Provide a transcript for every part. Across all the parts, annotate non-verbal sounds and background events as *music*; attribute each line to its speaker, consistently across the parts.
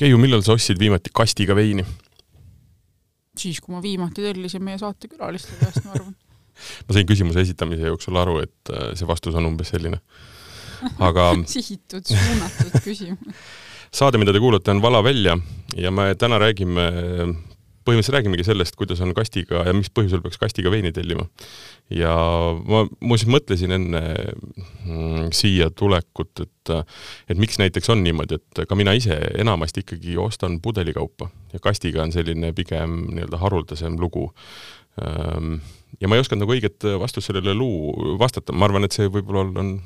Speaker 1: Keiu, millal sa ostsid viimati kastiga veini?
Speaker 2: siis, kui ma viimati tellisin meie saatekülaliste käest, ma arvan *laughs*
Speaker 1: ma sain küsimuse esitamise jooksul aru, et äh, see vastus on umbes selline. aga *laughs*
Speaker 2: sihitud, suunatud küsimus.
Speaker 1: saade, mida te kuulate, on Vala välja ja me täna räägime põhimõtteliselt räägimegi sellest, kuidas on kastiga ja mis põhjusel peaks kastiga veini tellima. ja ma muuseas mõtlesin enne mm, siia tulekut, et, et miks näiteks on niimoodi, et ka mina ise enamasti ikkagi ostan pudelikaupa ja kastiga on selline pigem nii-öelda haruldasem lugu. Ähm, ja ma ei osanud nagu õiget vastust sellele luu vastata, ma arvan, et see võib-olla on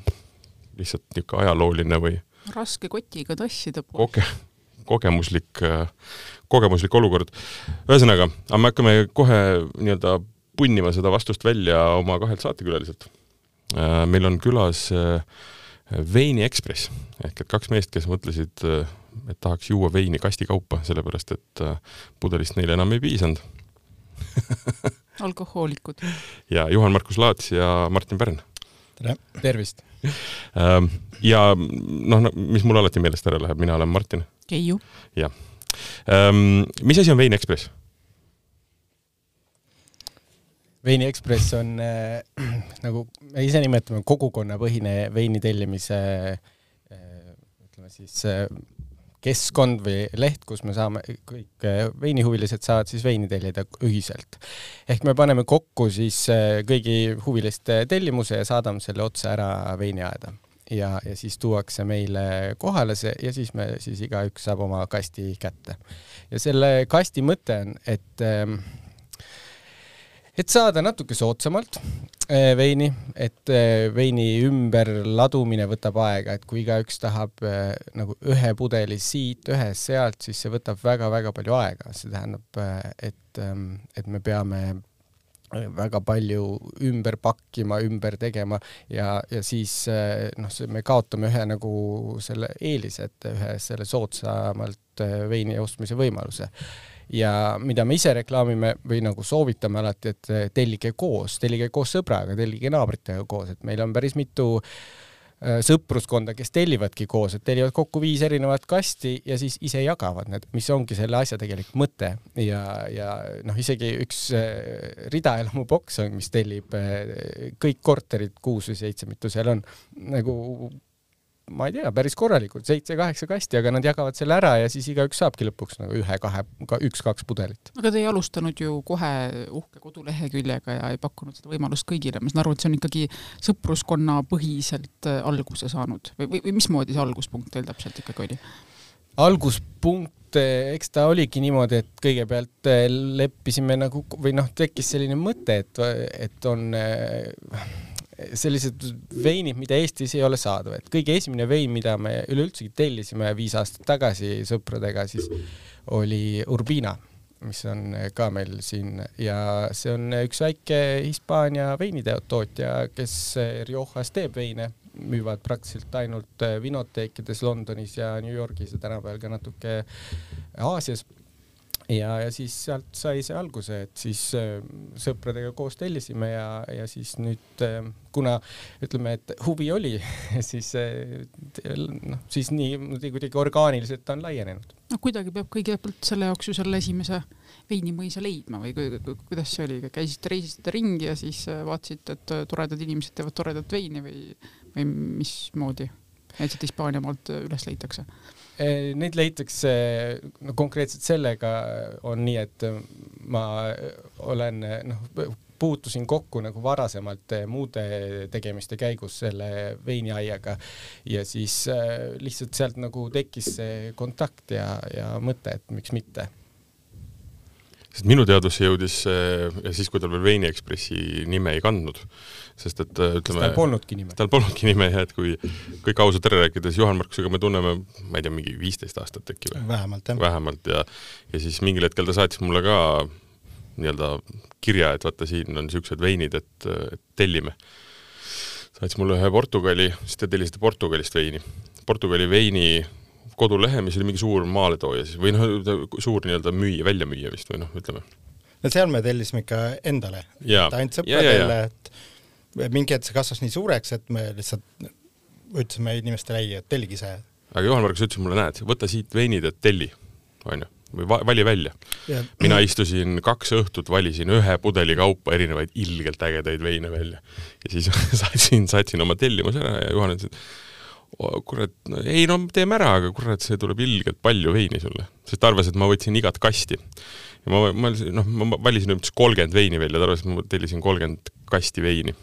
Speaker 1: lihtsalt niisugune ajalooline või
Speaker 2: raske kotiga tassida
Speaker 1: koge, kogemuslik kogemuslik olukord. ühesõnaga, aga me hakkame kohe nii-öelda punnima seda vastust välja oma kahelt saatekülaliselt. Äh, meil on külas äh, Veini Ekspress ehk et kaks meest, kes mõtlesid, äh, et tahaks juua veini kastikaupa, sellepärast et pudelist neile enam ei piisanud *laughs*
Speaker 2: alkohoolikud.
Speaker 1: ja Juhan-Markus Laats ja Martin Pärn.
Speaker 3: tere! tervist!
Speaker 1: ja noh, mis mul alati meelest ära läheb, mina olen Martin.
Speaker 2: Keiu.
Speaker 1: jah ähm,. mis asi on Vein Ekspress?
Speaker 3: veini Ekspress on äh, *clears throat* nagu me ise nimetame kogukonnapõhine veini tellimise äh, ütleme siis äh, keskkond või leht, kus me saame, kõik äh, veinihuvilised saavad siis veini tellida ühiselt. ehk me paneme kokku siis äh, kõigi huviliste tellimuse ja saadame selle otse ära veiniaeda ja, ja siis tuuakse meile kohale see ja siis me siis igaüks saab oma kasti kätte. ja selle kasti mõte on, et ähm, et saada natuke soodsamalt äh, veini, et äh, veini ümberladumine võtab aega, et kui igaüks tahab äh, nagu ühe pudeli siit, ühe sealt, siis see võtab väga-väga palju aega, see tähendab, et, ähm, et me peame väga palju ümber pakkima, ümber tegema ja, ja siis eh, noh, me kaotame ühe nagu selle eelise, et ühe selle soodsamalt eh, veini ostmise võimaluse. ja mida me ise reklaamime või nagu soovitame alati, et eh, tellige koos, tellige koos sõbraga, tellige naabritega koos, et meil on päris mitu äh, sõpruskonda, kes tellivadki koos, et tellivad kokku viis erinevat kasti ja siis ise jagavad need, mis ongi selle asja tegelik mõte. Ja, ja noh, isegi üks äh, ridaelamu boks on, mis tellib äh, kõik korterid, kuus või seitse, mitu seal on, nagu ma ei tea, päris korralikult, seitse-kaheksa kasti, aga nad jagavad selle ära ja siis igaüks saabki lõpuks nagu ühe-kahe, ka üks-kaks pudelit.
Speaker 2: aga te ei alustanud ju kohe uhke koduleheküljega ja ei pakkunud seda võimalust kõigile, ma saan aru, et see on ikkagi sõpruskonna põhiselt äh, alguse saanud või, või, või mismoodi see alguspunkt teil täpselt ikkagi oli?
Speaker 3: alguspunkt, äh, eks ta oligi niimoodi, et kõigepealt äh, leppisime nagu või noh, tekkis selline mõte, et, et on sellised veinid, mida Eestis ei ole saadav, et kõige esimene vein, mida me üleüldsegi tellisime viis aastat tagasi sõpradega, siis oli Urbina, mis on ka meil siin. Ja see on üks väike Hispaania veinitootja, kes Riojas teeb veine, müüvad praktiliselt ainult vinoteekides Londonis ja New Yorgis ja tänapäeval ka natuke Aasias ja, ja siis sealt sai see alguse, et siis äh, sõpradega koos tellisime ja, ja siis nüüd äh, kuna ütleme, et huvi oli, *laughs* siis äh, noh, siis nii kuidagi orgaaniliselt on laienenud.
Speaker 2: no kuidagi peab kõigepealt selle jaoks ju selle esimese veinimõisa leidma või kuidas see oli, käisite, reisisite ringi ja siis vaatasite, et toredad inimesed teevad toredat veini või, või mismoodi, et siit Hispaania maalt üles leitakse?
Speaker 3: Eh, neid leitakse, no konkreetselt sellega on nii, et ma olen noh, puutusin kokku nagu varasemalt muude tegemiste käigus selle veiniaiaga ja siis lihtsalt sealt nagu tekkis see kontakt ja, ja mõte, et miks mitte
Speaker 1: sest minu teadvusse jõudis ja siis, kui tal veel Veini Ekspressi nime ei kandnud, sest et äh, ütleme.
Speaker 3: tal polnudki nime.
Speaker 1: tal polnudki nime jah, et kui kõik ausalt ära rääkides, Juhan Markusega me tunneme, ma ei tea, mingi viisteist aastat äkki või?
Speaker 3: vähemalt jah.
Speaker 1: vähemalt ja, ja siis mingil hetkel ta saatis mulle ka nii-öelda kirja, et vaata, siin on niisugused veinid, et, et tellime. saatis mulle ühe Portugali, siis te tellisite Portugalist veini. Portugali veini kodulehe, mis oli mingi suur maaletooja siis või noh, suur nii-öelda müüja, väljamüüja vist või noh, ütleme.
Speaker 4: no seal me tellisime ikka endale, ainult sõpradele, et mingi hetk see kasvas nii suureks, et me lihtsalt ütlesime inimestele ei, et tellige ise.
Speaker 1: aga Juhan Margus ütles mulle, näed, võta siit veinid ja telli, onju või va vali välja. mina istusin kaks õhtut, valisin ühe pudeli kaupa erinevaid ilgelt ägedaid veine välja ja siis *laughs* saatsin, saatsin oma tellimuse ära ja Juhan ütles, et kurat, ei no teeme ära, aga kurat, see tuleb ilgelt palju veini sulle, sest ta arvas, et ma võtsin igat kasti. ja ma, ma noh, ma valisin umbes kolmkümmend veini välja, ta arvas, et ma tellisin kolmkümmend kasti veini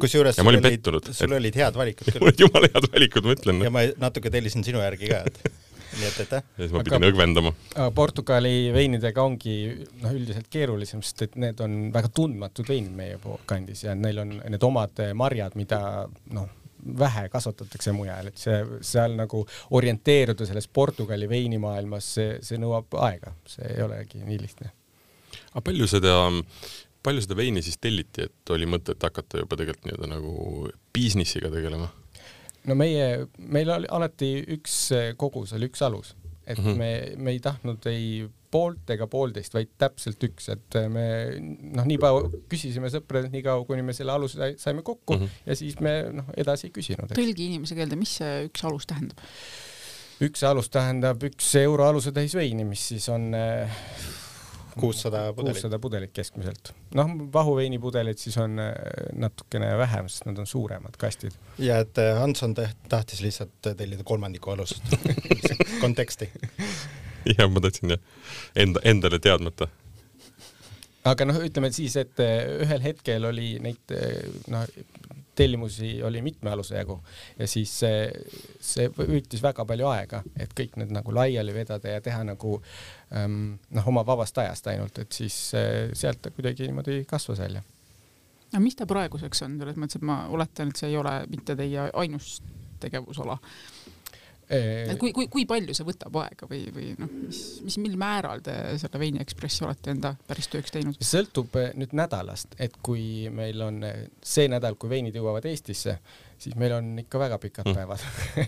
Speaker 4: kusjuures sul olid, sul olid head valikud *laughs* küll.
Speaker 1: mul olid jumala head valikud, ma ütlen.
Speaker 4: ja ma natuke tellisin sinu järgi ka, et *laughs* nii et aitäh.
Speaker 1: ja siis ma pidin õgvendama.
Speaker 3: Portugali veinidega ongi noh, üldiselt keerulisem, sest et need on väga tundmatud veinid meie kandis ja neil on need omad marjad, mida noh, vähe kasvatatakse mujal, et see seal nagu orienteeruda selles Portugali veinimaailmas, see, see nõuab aega, see ei olegi nii lihtne.
Speaker 1: aga palju seda, palju seda veini siis telliti, et oli mõtet hakata juba tegelikult nii-öelda nagu business'iga tegelema?
Speaker 3: no meie, meil oli alati üks kogus, oli üks alus, et mm -hmm. me, me ei tahtnud ei poolt ega poolteist, vaid täpselt üks, et me noh, nii kaua küsisime sõpradelt nii kaua, kuni me selle aluse saime kokku mm -hmm. ja siis me noh, edasi ei küsinud.
Speaker 2: tõlgi inimese keelde, mis see üks alus tähendab?
Speaker 3: üks alus tähendab üks euro alusetäis veini, mis siis on
Speaker 4: kuussada pudelit.
Speaker 3: kuussada pudelit keskmiselt. noh, vahuveinipudelid siis on äh, natukene vähem, sest nad on suuremad kastid.
Speaker 4: ja et äh, Hanson tahtis lihtsalt tellida kolmandiku alust *laughs* konteksti. *laughs*
Speaker 1: jah, ma tahtsin jah, enda, endale teadmata.
Speaker 3: Aga noh, ütleme siis, et äh, ühel hetkel oli neid noh, tellimusi oli mitme aluse jagu ja siis see, see võttis väga palju aega, et kõik need nagu laiali vedada ja teha nagu ähm, noh, oma vabast ajast ainult, et siis äh, sealt ta kuidagi niimoodi kasvas välja.
Speaker 2: aga mis ta praeguseks on, selles mõttes, et ma oletan, et see ei ole mitte teie ainus tegevusala kui, kui, kui palju see võtab aega või, või noh, mis, mis, mil määral te selle Veini Ekspressi olete enda päris tööks teinud?
Speaker 3: sõltub eh, nüüd nädalast, et kui meil on eh, see nädal, kui veinid jõuavad Eestisse, siis meil on ikka väga pikad mm. päevad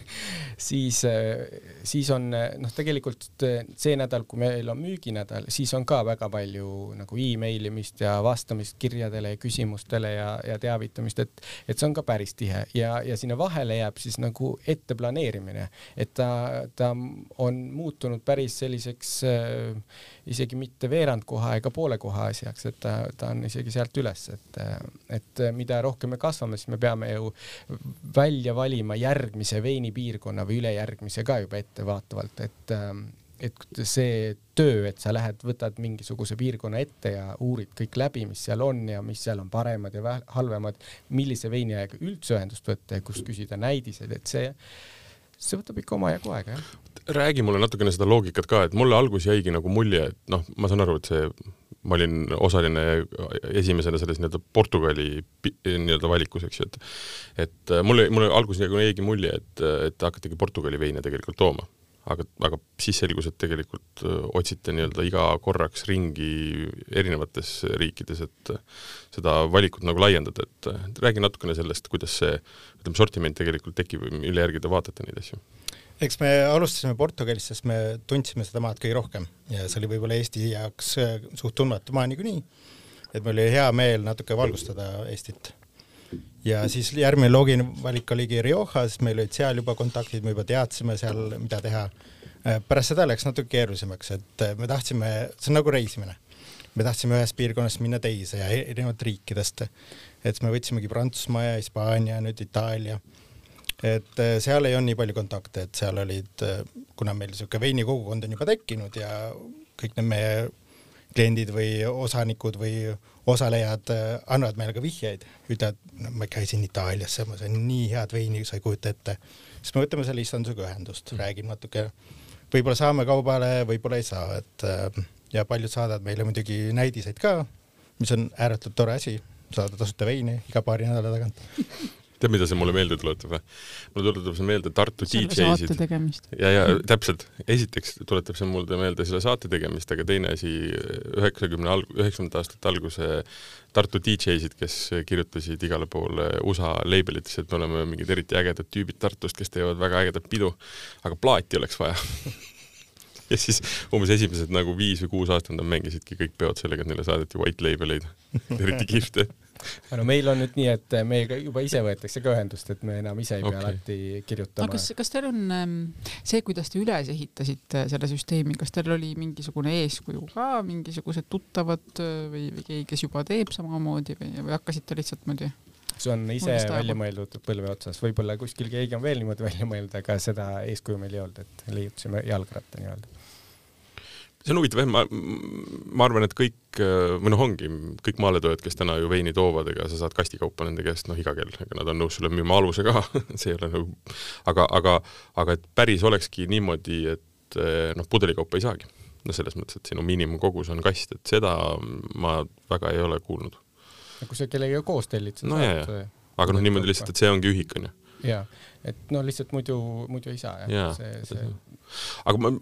Speaker 3: *laughs* siis, äh, siis on äh, noh, tegelikult äh, see nädal, kui meil on müüginädal, siis on ka väga palju nagu email imist ja vastamist kirjadele ja küsimustele ja, ja teavitamist, et, et see on ka päris tihe ja, ja sinna vahele jääb siis nagu ette planeerimine, et ta, ta on muutunud päris selliseks äh, isegi mitte veerand koha ega poole koha asjaks, et ta, ta on isegi sealt üles, et, et mida rohkem me kasvame, siis me peame ju välja valima järgmise veinipiirkonna või ülejärgmise ka juba ettevaatavalt, et et see töö, et sa lähed, võtad mingisuguse piirkonna ette ja uurid kõik läbi, mis seal on ja mis seal on paremad ja halvemad, millise veiniaega üldse ühendust võtta ja kust küsida näidiseid, et see see võtab ikka omajagu aega, jah.
Speaker 1: räägi mulle natukene seda loogikat ka, et mulle alguses jäigi nagu mulje, et noh, ma saan aru, et see, ma olin osaline esimesena selles nii-öelda Portugali nii-öelda valikus, eks ju, et et mulle, mulle alguses nagu jäigi mulje, et, et hakatigi Portugali veine tegelikult tooma aga, aga siis selgus, et tegelikult otsite nii-öelda iga korraks ringi erinevates riikides, et seda valikut nagu laiendada, et räägi natukene sellest, kuidas see, ütleme, sortiment tegelikult tekib mille järgi te vaatate neid asju?
Speaker 4: eks me alustasime Portugalist, sest me tundsime seda maad kõige rohkem ja see oli võib-olla Eesti jaoks suht tundmatu maa niikuinii, et meil oli hea meel natuke valgustada Eestit ja siis järgmine loogiline valik oligi Rioja, sest meil olid seal juba kontaktid, me juba teadsime seal, mida teha. Äh, pärast seda läks natuke keerulisemaks, et äh, me tahtsime, see on nagu reisimine, me tahtsime ühest piirkonnast minna teise ja erinevat riikidest. et siis me võtsimegi Prantsusmaa ja Hispaania, nüüd Itaalia. et äh, seal ei olnud nii palju kontakte, et seal olid, kuna meil niisugune veinikogukond on juba tekkinud ja kõik need meie kliendid või osanikud või osalejad äh, annavad meile ka vihjeid, ütlevad, no ma käisin Itaalias, ma sain nii head veini, sa ei kujuta ette. siis me võtame selle istandusega ühendust, mm. räägime natuke, võib-olla saame kaubale, võib-olla ei saa, et äh, ja paljud saadavad meile muidugi näidiseid ka, mis on ääretult tore asi, saada tasuta veini iga paari nädala tagant *laughs*
Speaker 1: tead, mida see mulle meelde tuletab või? mulle tuletab see meelde Tartu DJ-sid. ja, ja täpselt, esiteks tuletab see mulle meelde selle saate tegemist, aga teine asi, üheksakümne alg-, üheksakümnendate aastate alguse Tartu DJ-sid, kes kirjutasid igale poole USA labelitesse, et me oleme mingid eriti ägedad tüübid Tartust, kes teevad väga ägedat pidu, aga plaati oleks vaja. *laughs* Ja siis umbes esimesed nagu viis või kuus aastat nad mängisidki kõik peod sellega, et neile saadeti white label eid eriti kihvte
Speaker 3: no meil on nüüd nii, et meiega juba ise võetakse ka ühendust, et me enam ise ei pea
Speaker 1: Okei.
Speaker 3: alati kirjutama.
Speaker 2: aga kas, kas teil on ähm, see, kuidas te üles ehitasite selle süsteemi, kas teil oli mingisugune eeskuju ka, mingisugused tuttavad äh, või, või keegi, kes juba teeb samamoodi või, või hakkasite lihtsalt niimoodi?
Speaker 3: see on ise
Speaker 2: Mõnest
Speaker 3: välja mõeldud põlve otsas, võib-olla kuskil keegi on veel niimoodi välja mõelnud, aga seda eeskuju meil ei olnud, et leiutasime jalgratta nii-öelda.
Speaker 1: See on huvitav jah, ma, ma arvan, et kõik või noh, ongi kõik maaletoojad, kes täna ju veini toovad, ega sa saad kastikaupa nende käest noh iga kell, ega nad on nõus sulle müüma aluse ka *laughs* see ei ole nagu, aga, aga, aga et päris olekski niimoodi, et eh, noh, pudelikaupa ei saagi. no selles mõttes, et sinu miinimumkogus on kast, et seda ma väga ei ole kuulnud.
Speaker 3: kui sa kellegagi koos tellid, siis
Speaker 1: No jaa. aga noh, niimoodi lihtsalt, et see ongi ühik, onju.
Speaker 3: jaa, et no lihtsalt muidu, muidu ei saa jah
Speaker 1: Jaa,
Speaker 3: see, see
Speaker 1: aga ma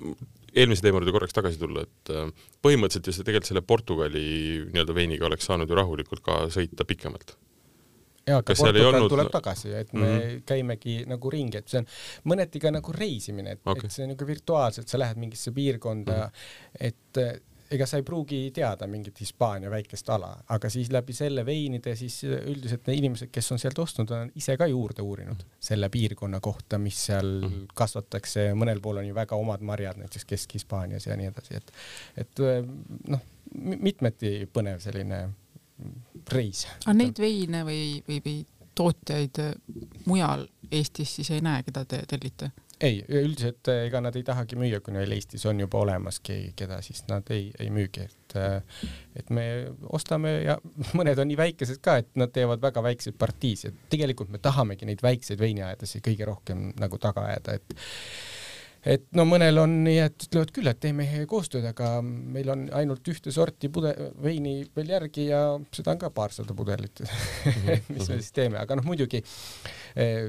Speaker 1: eelmise teema juurde korraks tagasi tulla, et äh, põhimõtteliselt ju see tegelikult selle Portugali nii-öelda veiniga oleks saanud ju rahulikult ka sõita pikemalt.
Speaker 3: jaa, aga Portugal
Speaker 1: olnud-
Speaker 3: tuleb tagasi, et me mm. -hmm. käimegi nagu ringi, et see on mõneti ka nagu reisimine, et okay. et see on nagu virtuaalselt, sa lähed mingisse piirkonda mm, -hmm. et eh, ega sa ei pruugi teada mingit Hispaania väikest ala, aga siis läbi selle veinide siis üldiselt need inimesed, kes on sealt ostnud, on ise ka juurde uurinud selle piirkonna kohta, mis seal -hmm. kasvatakse, mõnel pool on ju väga omad marjad, näiteks Kesk-Hispaanias ja nii edasi, et et eh, noh, mitmeti põnev selline reis.
Speaker 2: aga neid veine või, või, või tootjaid äh, mujal Eestis siis ei näe, keda te tellite?
Speaker 3: Ei, üldiselt eh, ega nad ei tahagi müüa, kui neil Eestis on juba olemas keegi, keda siis nad ei, ei müügi, et eh, et me ostame ja *laughs* mõned on nii väikesed ka, et nad teevad väga väikseid partiisid. tegelikult me tahamegi neid väikseid veiniaedasid kõige rohkem nagu taga ajada, et et no mõnel on nii, et ütlevad küll, et teeme koostööd, aga meil on ainult ühte sorti pude-, veini veel järgi ja seda on ka paarsada pudelit. *laughs* Mis me siis teeme, aga noh, muidugi eh,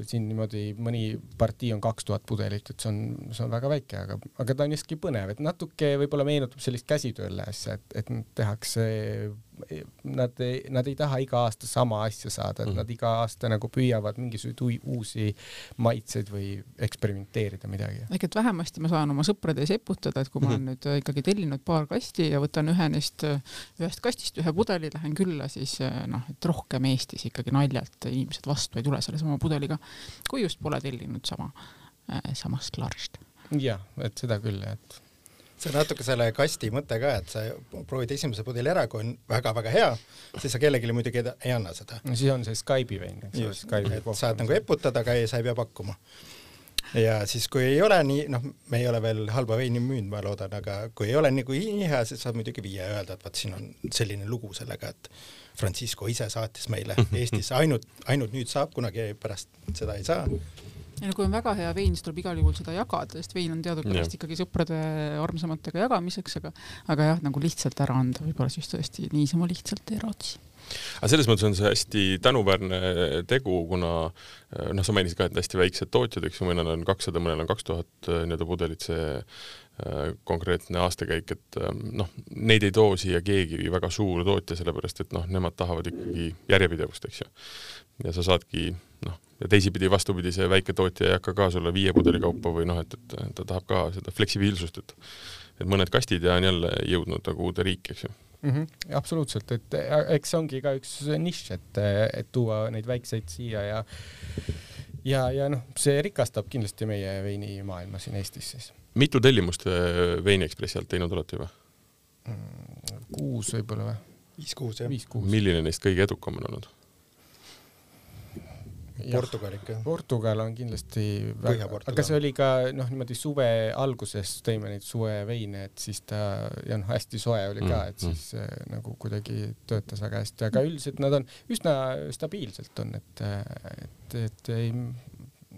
Speaker 3: siin niimoodi mõni partii on kaks tuhat pudelit, et see on, see on väga väike, aga, aga ta on siiski põnev, et natuke võib-olla meenutab sellist käsitööle asja, et, et tehakse, nad ei, nad ei taha iga aasta sama asja saada, et
Speaker 1: Mhm.
Speaker 3: nad iga aasta nagu püüavad mingisuguseid uusi maitseid või eksperimenteerida midagi.
Speaker 2: ehk et vähemasti ma saan oma sõprade ees eputada, et kui ma olen nüüd äh, ikkagi tellinud paar kasti ja võtan ühe neist, äh, ühest kastist ühe pudeli, lähen külla, siis äh, noh, et rohkem Eestis ikkagi naljalt inimesed vastu ei tule sellesama pudeliga, kui just pole tellinud sama, samast larist.
Speaker 3: jah, et seda küll, et
Speaker 4: see on natuke selle kasti mõte ka, et sa proovid esimese pudeli ära, kui on väga-väga hea, siis sa kellelegi muidugi ei- anna seda.
Speaker 3: no siis on see Skype'i vein, eks ole,
Speaker 4: saad nagu eputada, aga ei, sa ei pea pakkuma. ja siis, kui ei ole nii, noh, me ei ole veel halba veini müünud, ma loodan, aga kui ei ole nagu nii hea, siis saab muidugi viia ja öelda, et vot siin on selline lugu sellega, et Francisco ise saatis meile Eestis ainult, ainult nüüd saab, kunagi pärast seda ei saa.
Speaker 2: ja no kui on väga hea vein, siis tuleb igal juhul seda jagada, sest vein on teadupärast
Speaker 1: Jah.
Speaker 2: ikkagi sõprade armsamatega jagamiseks, aga, aga jah, nagu lihtsalt ära anda, võib-olla siis tõesti niisama lihtsalt ei raatsi.
Speaker 1: aga selles mõttes on see hästi tänuväärne tegu, kuna noh, sa mainisid ka, et hästi väiksed tootjad, eks ju, mõnel on kakssada, mõnel on kaks tuhat eh, nii-öelda pudelit, see konkreetne aastakäik, et eh, noh, neid ei too siia keegi väga suur tootja, sellepärast et noh, nemad tahavad ikkagi järjepidevust, eks ju. ja sa saadki noh, ja teisipidi vastupidi, see väike tootja ei hakka ka sulle viie pudeli kaupa või noh, et, et ta tahab ka seda fleksibiilsust, et et mõned kastid ja on jälle jõudnud nagu uude riiki, eks ju
Speaker 3: mm. -hmm, absoluutselt, et äh, eks see ongi ka üks nišš, et, et tuua neid väikseid siia ja ja, ja noh, see rikastab kindlasti meie veinimaailma siin Eestis siis
Speaker 1: mitu tellimust eh, Veini Ekspressi alt teinud olete juba?
Speaker 3: mm,. kuus võib-olla või?
Speaker 4: viis-kuus jah.
Speaker 1: milline neist kõige edukam on olnud?
Speaker 4: Portugal ikka.
Speaker 3: Portugal on kindlasti väga, aga see oli ka noh, niimoodi suve alguses tõime neid suveveine, et siis ta ja noh, hästi soe oli ka, et
Speaker 1: Mm,
Speaker 3: siis äh, nagu kuidagi töötas väga hästi, aga üldiselt nad on üsna stabiilselt on, et, et, et ei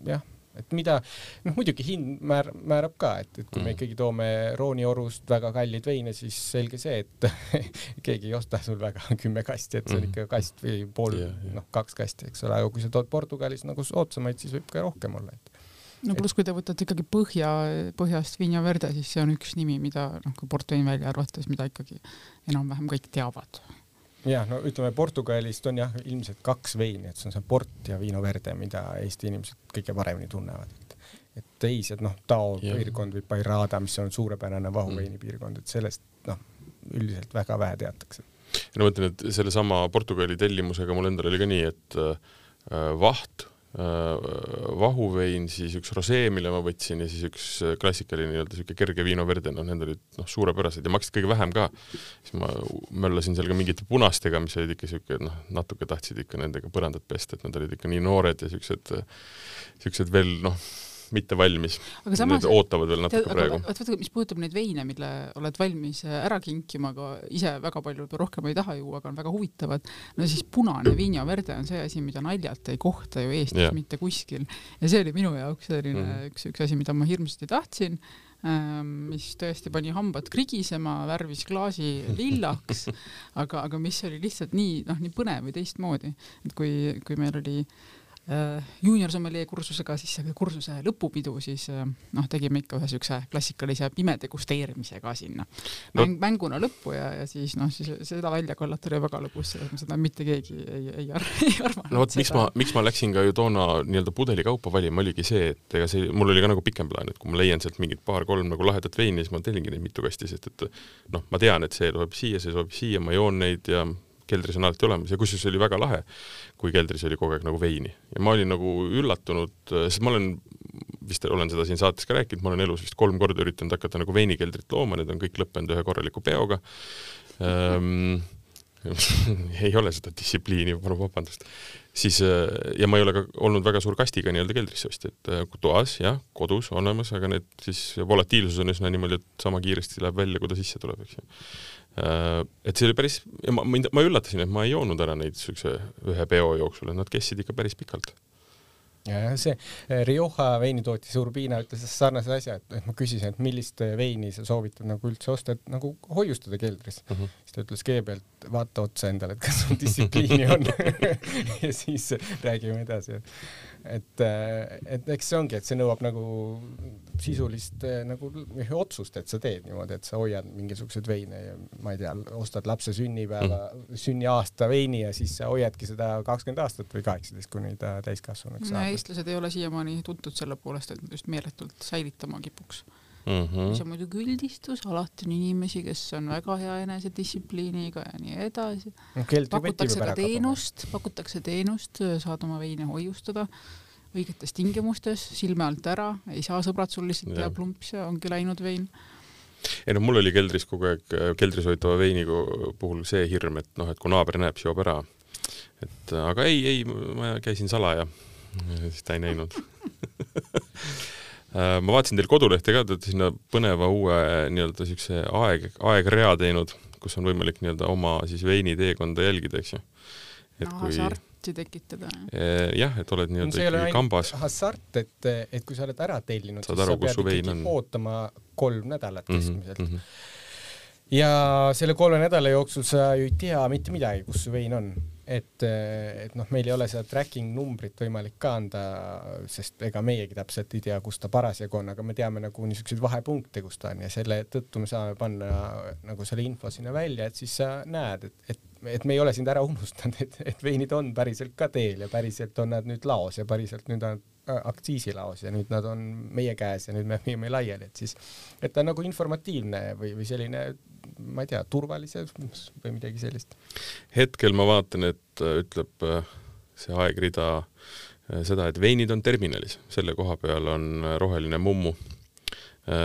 Speaker 3: jah, et mida noh, muidugi hind määr, määrab ka, et, et kui me
Speaker 1: Mm.
Speaker 3: ikkagi toome Rooniorust väga kalleid veine, siis selge see, et *laughs* keegi ei osta sul väga *laughs* kümme kasti, et see on
Speaker 1: Mhm.
Speaker 3: ikka kast või pool
Speaker 1: Jah, jah.
Speaker 3: noh, kaks kasti, eks ole, aga kui sa tood Portugalis nagu soodsamaid, siis võib ka rohkem olla, et
Speaker 2: no pluss, kui te võtate ikkagi põhja, põhjast Vinja Verde, siis see on üks nimi, mida noh, kui Port Vein välja arvata, siis mida ikkagi enam-vähem kõik teavad.
Speaker 3: Jah, no ütleme, Portugalist on jah, ilmselt kaks veini, et see on see Port ja Vino Verde, mida Eesti inimesed kõige paremini tunnevad, et et teised noh, Tao
Speaker 1: Jah.
Speaker 3: piirkond või Pairada, mis on suurepärane
Speaker 1: Mm.
Speaker 3: vahuveini piirkond, et sellest noh, üldiselt väga vähe teatakse.
Speaker 1: ja ma mõtlen, et sellesama Portugali tellimusega mul endal oli ka nii, et äh, vaht vahuvein, siis üks rosee, mille ma võtsin ja siis üks klassikaline nii-öelda siuke kerge Vino Verde, noh, need olid noh, suurepärased ja maksid kõige vähem ka. siis ma möllasin seal ka mingite punastega, mis olid ikka siuke noh, natuke tahtsid ikka nendega põrandat pesta, et nad olid ikka nii noored ja siuksed, siuksed veel noh mitte valmis.
Speaker 2: aga samas
Speaker 1: ootavad veel natuke tead, praegu.
Speaker 2: vot vaata, mis puudutab neid veine, mille oled valmis äh, ära kinkima, aga ise väga palju rohkem ei taha juua, aga on väga huvitavad, no siis punane Vino Verde on see asi, mida naljalt ei kohta ju Eestis yeah. mitte kuskil. ja see oli minu jaoks selline mm -hmm. üks, üks asi, mida ma hirmsasti tahtsin ähm, mis tõesti pani hambad krigisema, värvis klaasi *laughs* lillaks, aga, aga mis oli lihtsalt nii, noh, nii põnev või teistmoodi, et kui, kui meil oli äh, Äh, juuniorsommelier kursusega siis kursuse lõpupidu, siis äh, noh, tegime ikka ühe siukse klassikalise pime degusteerimise ka sinna no. Mäng, mänguna lõppu ja, ja siis noh, siis seda välja kallata oli väga lõbus, seda mitte keegi ei, ei, *laughs* ei arvanud.
Speaker 1: no vot, miks ma, miks ma läksin ka ju toona nii-öelda pudelikaupa valima, oligi see, et ega see, mul oli ka nagu pikem plaan, et kui ma leian sealt mingid paar-kolm nagu lahedat veini, siis ma tellingi neid mitu kasti, sest et noh, ma tean, et see sobib siia, see sobib siia, ma joon neid ja keldris on alati olemas ja kusjuures oli väga lahe, kui keldris oli kogu aeg nagu veini ja ma olin nagu üllatunud, sest ma olen, vist olen seda siin saates ka rääkinud, ma olen elus vist kolm korda üritanud hakata nagu veinikeldrit looma, need on kõik lõppenud ühe korraliku peoga ähm, *laughs* ei ole seda distsipliini, palun vabandust. siis ja ma ei ole ka olnud väga suur kastiga nii-öelda keldrisse ostja, et äh, toas jah, kodus olemas, aga need siis volatiilsus on üsna niimoodi, et sama kiiresti läheb välja, kui ta sisse tuleb, eks ju. Äh, et see oli päris, ma, mind, ma üllatasin, et ma ei joonud ära neid siukse ühe peo jooksul, et nad kestsid ikka päris pikalt.
Speaker 3: ja see eh, Rioja veinitootja Urbina ütles sarnase asja, et, et ma küsisin, et millist veini sa soovitad nagu üldse osta, et nagu hoiustada keldris. Mhm. -huh. siis ta ütles kõigepealt vaata otsa endale, et kas sul distsipliini on *laughs* ja siis räägime edasi, et et, äh, et eks see ongi, et see nõuab nagu sisulist äh, nagu otsust, et sa teed niimoodi, et sa hoiad mingisuguseid veine ja ma ei tea, ostad lapse sünnipäeva mm., sünniaasta veini ja siis sa hoiadki seda kakskümmend aastat või kaheksateist, kuni ta täiskasvanuks
Speaker 2: saab. eestlased ei ole siiamaani tuntud selle poolest, et nad just meeletult säilitama kipuks mm. -hmm. mis on muidugi üldistus, alati on inimesi, kes on väga hea enesedistsipliiniga ja nii edasi no,. pakutakse ka teenust, pakutakse teenust, saad oma veine hoiustada õigetes tingimustes, silme alt ära, ei saa sõbrad sul lihtsalt teha plumps ja ongi läinud vein
Speaker 1: ei noh, mul oli keldris kogu aeg, keldris hoitava veini puhul see hirm, et noh, et kui naaber näeb, siis joob ära. et aga ei, ei, ma käisin salaja, siis ta ei näinud *laughs* ma vaatasin teil kodulehte ka, te olete sinna põneva uue nii-öelda siukse aeg, aegrea teinud, kus on võimalik nii-öelda oma siis veiniteekonda jälgida, eks ju.
Speaker 2: et no, kui hasarti tekitada.
Speaker 1: Äh, jah, et oled nii-öelda ikkagi kambas.
Speaker 3: hasart, et, et kui sa oled ära tellinud, siis aru, sa pead ikkagi on. ootama kolm nädalat mhm, keskmiselt mm. -hmm. ja selle kolme nädala jooksul sa ju ei tea mitte midagi, kus su vein on et, et noh, meil ei ole seda tracking numbrit võimalik ka anda, sest ega meiegi täpselt ei tea, kus ta parasjagu on, aga me teame nagu niisuguseid vahepunkte, kus ta on ja selle tõttu me saame panna nagu selle info sinna välja, et siis sa näed, et, et et me ei ole sind ära unustanud, et, et veinid on päriselt ka teel ja päriselt on nad nüüd laos ja päriselt nüüd on aktsiisilaos ja nüüd nad on meie käes ja nüüd me viime laiali, et siis, et ta on nagu informatiivne või, või selline ma ei tea, turvalises või midagi sellist.
Speaker 1: hetkel ma vaatan, et äh, ütleb äh, see aegrida äh, seda, et veinid on terminalis, selle koha peal on roheline mummu.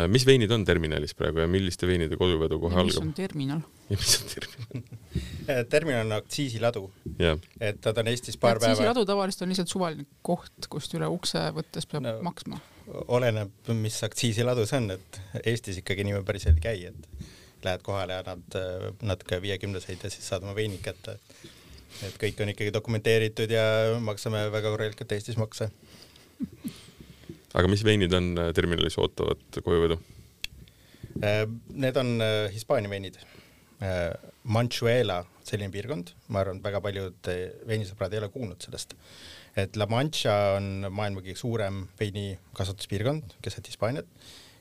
Speaker 1: mis veinid on terminalis praegu ja milliste veinide koduvedu kohe algab? mis
Speaker 2: on terminal?
Speaker 1: ja mis on terminal
Speaker 4: terminal on aktsiisiladu yeah.. et nad on Eestis paar
Speaker 2: päeva. aktsiisiladu tavaliselt on lihtsalt suvaline koht, kust üle ukse võttes peab no, maksma.
Speaker 4: oleneb, mis aktsiisiladu see on, et Eestis ikkagi niimoodi päriselt ei käi, et lähed kohale ja annad äh, natuke viiekümneseid ja siis saad oma veinid kätte. et kõik on ikkagi dokumenteeritud ja maksame väga korralikult Eestis makse.
Speaker 1: aga mis veinid on äh, terminalis ootavad kojuvedu?
Speaker 4: Äh, need on Hispaania veinid. Manchuela, selline piirkond, ma arvan, et väga paljud veinisõbrad ei ole kuulnud sellest, et La Mancha on maailma kõige suurem veinikasvatuspiirkond keset Hispaaniat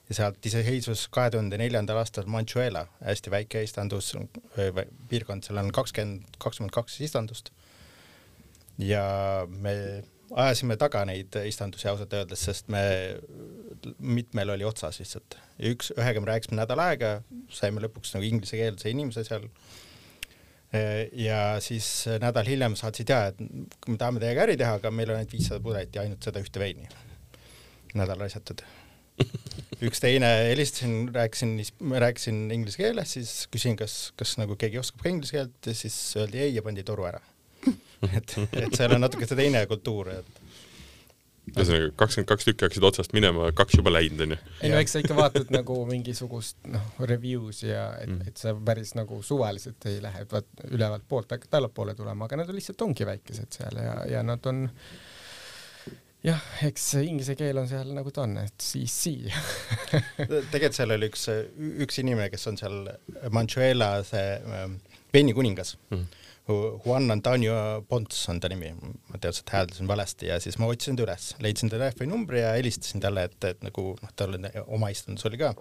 Speaker 4: ja sealt iseseisvus kahe tuhande neljandal aastal Manchuela, hästi väike istandus, piirkond, seal on kakskümmend, kakskümmend kaks istandust. ja me ajasime taga neid istandusi ausalt öeldes, sest me, mitmel oli otsas lihtsalt. üks, ühega me rääkisime nädal aega, saime lõpuks nagu inglisekeelse inimese seal ja siis nädal hiljem saatsid ja, et me tahame teiega äri teha, aga meil on ainult viissada pudelit ja ainult seda ühte veini. nädal raisatud *laughs* üks teine, helistasin, rääkisin, rääkisin inglise keeles, siis küsin, kas, kas nagu keegi oskab ka inglise keelt ja siis öeldi ei ja pandi toru ära. *laughs* et, et seal on natuke see teine kultuur, et
Speaker 1: ühesõnaga kakskümmend kaks tükki hakkasid otsast minema, kaks juba läinud onju.
Speaker 3: ei no eks sa ikka vaatad nagu mingisugust noh, reviews ja et mm., et sa päris nagu suvaliselt ei lähe, et vaat ülevalt poolt hakkad allapoole tulema, aga nad on lihtsalt ongi väikesed seal ja, ja nad on jah, eks inglise keel on seal nagu ta on, et siis sii
Speaker 4: tegelikult seal oli üks, üks inimene, kes on seal Manchuela see ähm, veinikuningas mm. Juan Antonio Pons on ta nimi, ma et hääldasin valesti ja siis ma otsisin ta üles, leidsin ta telefoninumbri ja helistasin talle, et, et nagu noh, tal oma istundus oli ka.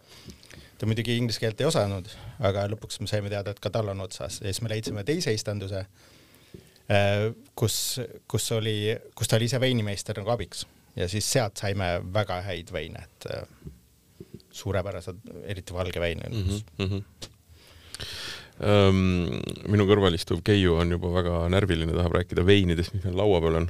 Speaker 4: ta muidugi inglise keelt ei osanud, aga lõpuks me saime teada, et ka tal on otsas ja siis me leidsime teise istanduse, kus, kus oli, kus ta oli ise veinimeister nagu abiks ja siis sealt saime väga häid veine, et äh, suurepärased, eriti valge vein mm. -hmm
Speaker 1: minu kõrval istuv Keiu on juba väga närviline, tahab rääkida veinidest, mis meil laua peal on.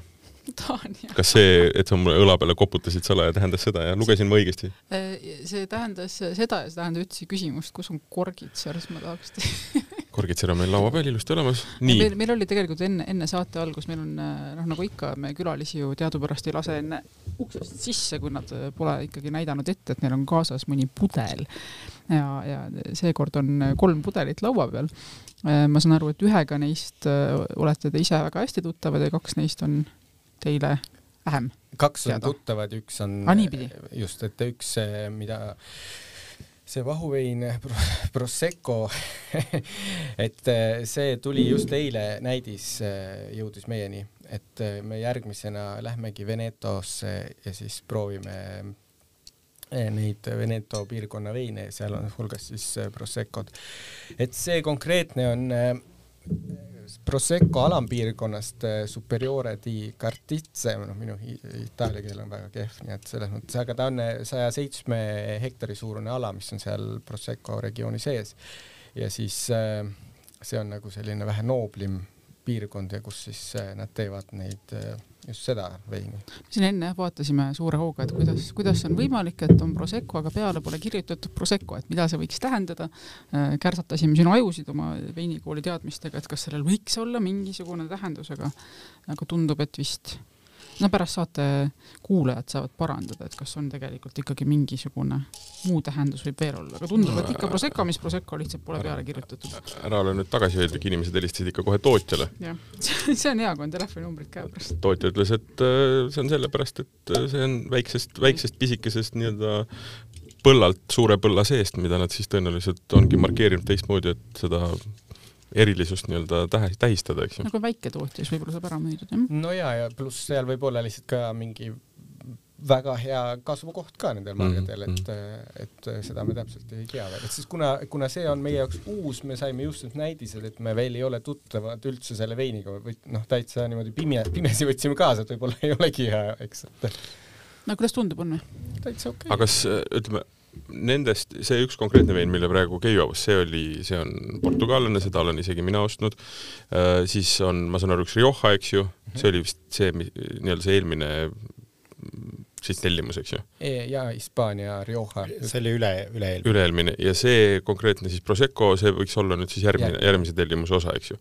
Speaker 1: kas see, et sa mulle õla peale koputasid salaja, tähendas seda ja lugesin ma õigesti?
Speaker 2: Äh, see tähendas seda ja see tähendas üldse küsimust, kus on korgid, selles ma tahaks
Speaker 1: korgitser *laughs* on meil laua peal ilusti olemas.
Speaker 2: meil, meil oli tegelikult enne, enne saate algust, meil on noh, nagu ikka, me külalisi ju teadupärast ei lase enne uksest sisse, kui nad pole ikkagi näidanud ette, et neil on kaasas mõni pudel. ja, ja seekord on kolm pudelit laua peal. ma saan aru, et ühega neist olete te ise väga hästi tuttavad ja kaks neist on teile vähem.
Speaker 3: kaks on teada. tuttavad, üks on
Speaker 2: ah,
Speaker 3: just, et üks, mida see vahuvein *laughs* Prosecco *laughs* et äh, see tuli just eile, näidis äh, jõudis meieni, et äh, me järgmisena lähmegi Venetosse ja siis proovime neid Veneto piirkonna veine, seal on hulgas siis Proseccod. et see konkreetne on Prosecco alampiirkonnast eh, Superiore di Cartizze, noh minu itaalia keel on väga kehv, nii et selles mõttes, aga ta on eh, saja seitsme hektari suurune ala, mis on seal Prosecco regiooni sees. ja siis eh, see on nagu selline vähe nooblim piirkond ja kus siis nad teevad neid just seda veini.
Speaker 2: siin enne jah vaatasime suure hooga, et kuidas, kuidas on võimalik, et on Prosecco, aga peale pole kirjutatud Prosecco, et mida see võiks tähendada. Äh, kärsatasime sinu ajusid oma veinikooli teadmistega, et kas sellel võiks olla mingisugune tähendus, aga aga tundub, et vist no pärast saate kuulajad saavad parandada, et kas on tegelikult ikkagi mingisugune muu tähendus võib veel olla, aga tundub, et ikka Prosecco, mis Prosecco lihtsalt pole peale kirjutatud.
Speaker 1: ära ole nüüd tagasihoidlik, inimesed helistasid ikka kohe tootjale.
Speaker 2: jah, *laughs* see on hea, kui on telefoninumbrid käepärast.
Speaker 1: tootja ütles, et äh, see on sellepärast, et äh, see on väiksest, väiksest pisikesest nii-öelda põllalt, suure põlla seest, mida nad siis tõenäoliselt ongi markeerinud teistmoodi, et seda erilisust nii-öelda tähe, tähistada, eks ju.
Speaker 2: nagu väiketootja, siis võib-olla saab ära müüdud, jah?
Speaker 3: no ja, ja pluss seal võib olla lihtsalt ka mingi väga hea kasvukoht ka nendel marjadel mm, -hmm. et, et seda me täpselt ei tea veel, et siis kuna, kuna see on meie jaoks uus, me saime just need näidised, et me veel ei ole tuttavad üldse selle veiniga või noh, täitsa niimoodi pime, pimesi võtsime kaasa, et võib-olla ei olegi hea, eks, et.
Speaker 2: no kuidas tundub, on või?
Speaker 3: täitsa okei
Speaker 1: okay.. aga kas ütleme nendest, see üks konkreetne vein, mille praegu Keiu avas, see oli, see on portugallane, seda olen isegi mina ostnud äh,. siis on, ma saan aru, üks Rioja, eks ju, mhm. see oli vist see nii-öelda see eelmine siis tellimus, eks ju
Speaker 3: e? ja Hispaania Rioja.
Speaker 4: see oli üle, üle-eelmine.
Speaker 1: üle-eelmine ja see konkreetne siis Prosecco, see võiks olla nüüd siis järgmine, järgmise tellimuse osa, eks ju.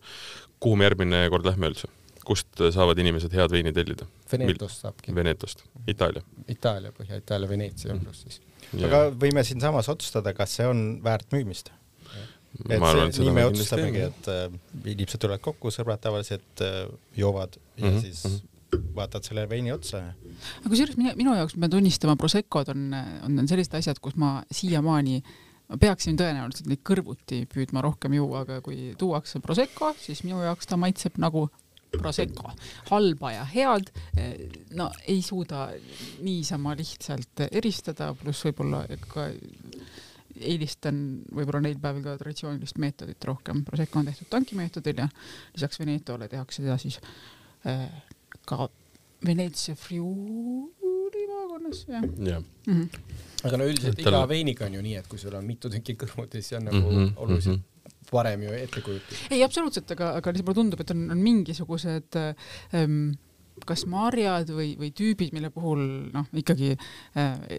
Speaker 1: kuhu me järgmine kord lähme üldse? kust saavad inimesed head veini tellida?
Speaker 3: Venetost saabki.
Speaker 1: Venetost, Itaalia.
Speaker 3: Itaalia, Põhja-Itaalia, Veneetsia ümbrus siis
Speaker 4: aga võime siinsamas otsustada, kas see on väärt müümist. et arvan, see, nii me otsustamegi, et äh, inimesed tulevad kokku, sõbrad tavaliselt äh, joovad ja mm -hmm. siis mm -hmm. vaatad selle veini otsa.
Speaker 2: aga kusjuures minu, minu jaoks, ma pean tunnistama, Proseccod on, on, on sellised asjad, kus ma siiamaani ma peaksin tõenäoliselt neid kõrvuti püüdma rohkem juua, aga kui tuuakse Prosecco, siis minu jaoks ta maitseb nagu Prosecco, halba ja head, no ei suuda niisama lihtsalt eristada, pluss võib-olla ka eelistan võib-olla neil päevil ka traditsioonilist meetodit rohkem, Prosecco on tehtud tankimeetodil ja lisaks Venetole tehakse seda siis äh, ka Veneetsia Friuli maakonnas, jah
Speaker 1: ja.
Speaker 3: mm. -hmm. aga no üldiselt iga veiniga on ju nii, et kui sul on mitu tükki kõrvuti, siis on nagu mm -hmm, oluliselt mm -hmm varem ju ette kujutada.
Speaker 2: ei, absoluutselt, aga, aga lihtsalt mulle tundub, et on, on mingisugused ähm, kas marjad või, või tüübid, mille puhul noh, ikkagi äh,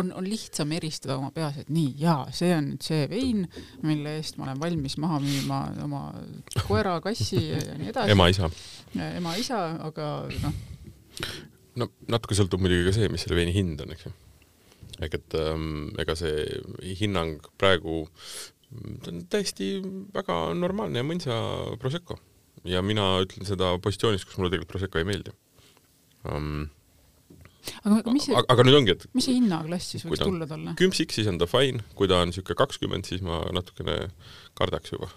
Speaker 2: on, on lihtsam eristada oma peas, et nii, jaa, see on nüüd see vein, mille eest ma olen valmis maha müüma oma koera, kassi ja nii edasi.
Speaker 1: ema-isa.
Speaker 2: ema-isa, aga noh.
Speaker 1: no natuke sõltub muidugi ka see, mis selle veini hind on, eks ju. ehk et ähm, ega see hinnang praegu, ta on täiesti väga normaalne ja mõnsa Prosecco ja mina ütlen seda positsioonis, kus mulle tegelikult Prosecco ei meeldi um,.
Speaker 2: aga, aga mis see,
Speaker 1: aga, nüüd ongi, et
Speaker 2: mis see hinnaklass siis võiks tulla talle?
Speaker 1: kümps X, siis on ta fine, kui ta on niisugune kakskümmend, siis ma natukene kardaks juba.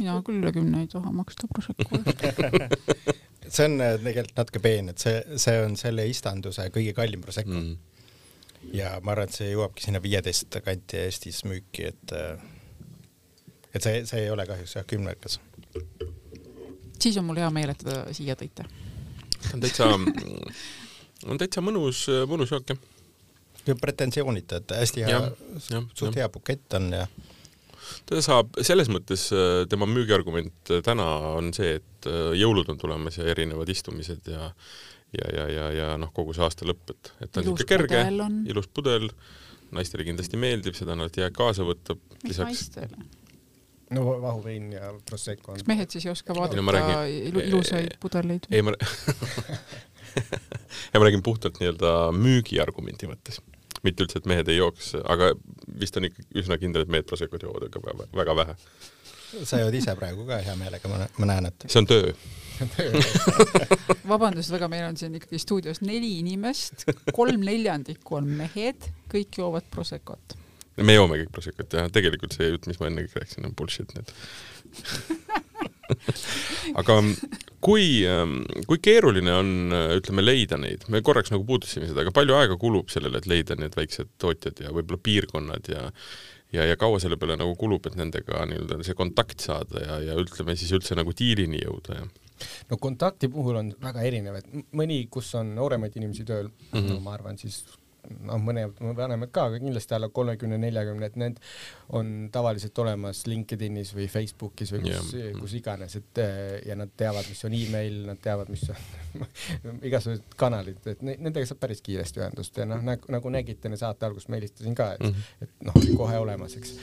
Speaker 2: mina küll üle kümne ei taha maksta Prosecco *laughs*
Speaker 4: see on äh, tegelikult natuke peen, et see, see on selle istanduse kõige kallim Prosecco mm. ja ma arvan, et see jõuabki sinna viieteist kanti Eestis müüki, et äh, et see, see ei ole kahjuks jah kümnekas
Speaker 2: siis on mul hea meel, et te siia tõite.
Speaker 1: on täitsa, *laughs* on täitsa mõnus, mõnus jook jah.
Speaker 4: pretensioonita, et hästi hea, suht hea bukett on ja
Speaker 1: ta saab, selles mõttes äh, tema müügiargument äh, täna on see, et äh, jõulud on tulemas ja erinevad istumised ja ja, ja, ja, ja noh, kogu see aasta lõpp, et, et ta on niisugune kerge, ilus pudel, naistele kindlasti meeldib, seda nad hea kaasa võtab.
Speaker 2: mis naistele?
Speaker 3: No vahuvein ja Prosecco on.
Speaker 2: kas mehed siis ei oska vaadata no, räägin, ilu, ilusaid pudeleid?
Speaker 1: ei, ma *laughs* ja ma räägin puhtalt nii-öelda müügiargumendi mõttes. mitte üldse, et mehed ei jooks, aga vist on ikka üsna kindel, et mehed Proseccot joovad ikka väga, väga vähe.
Speaker 4: sa jood ise praegu ka hea meelega, ma, ma näen, et.
Speaker 1: see on töö *laughs*
Speaker 2: vabandust väga, meil on siin ikkagi stuudios neli inimest, kolm neljandikku on mehed, kõik joovad Proseccot
Speaker 1: me joome kõik Proseccot ja tegelikult see jutt, mis ma enne kõik rääkisin, on bullshit need *laughs* aga kui, ähm, kui keeruline on, ütleme, leida neid, me korraks nagu puudutasime seda, aga palju aega kulub sellele, et leida need väiksed tootjad ja võib-olla piirkonnad ja ja, ja kaua selle peale nagu kulub, et nendega nii-öelda see kontakt saada ja, ja ütleme siis üldse nagu diilini jõuda ja?
Speaker 3: No kontakti puhul on väga erinev, et mõni, kus on nooremaid inimesi tööl mm, -hmm. no ma arvan siis noh, mõned vanemad ka, aga kindlasti alla kolmekümne, neljakümne, et need on tavaliselt olemas LinkedInis või Facebookis või kus yeah., kus iganes, et ja nad teavad, mis on email, nad teavad, mis on *laughs* igasugused kanalid, et nendega saab päris kiiresti ühendust ja noh, nagu, nagu nägite enne saate algust, ma helistasin ka, et mm, -hmm. et noh, kohe olemas, eks.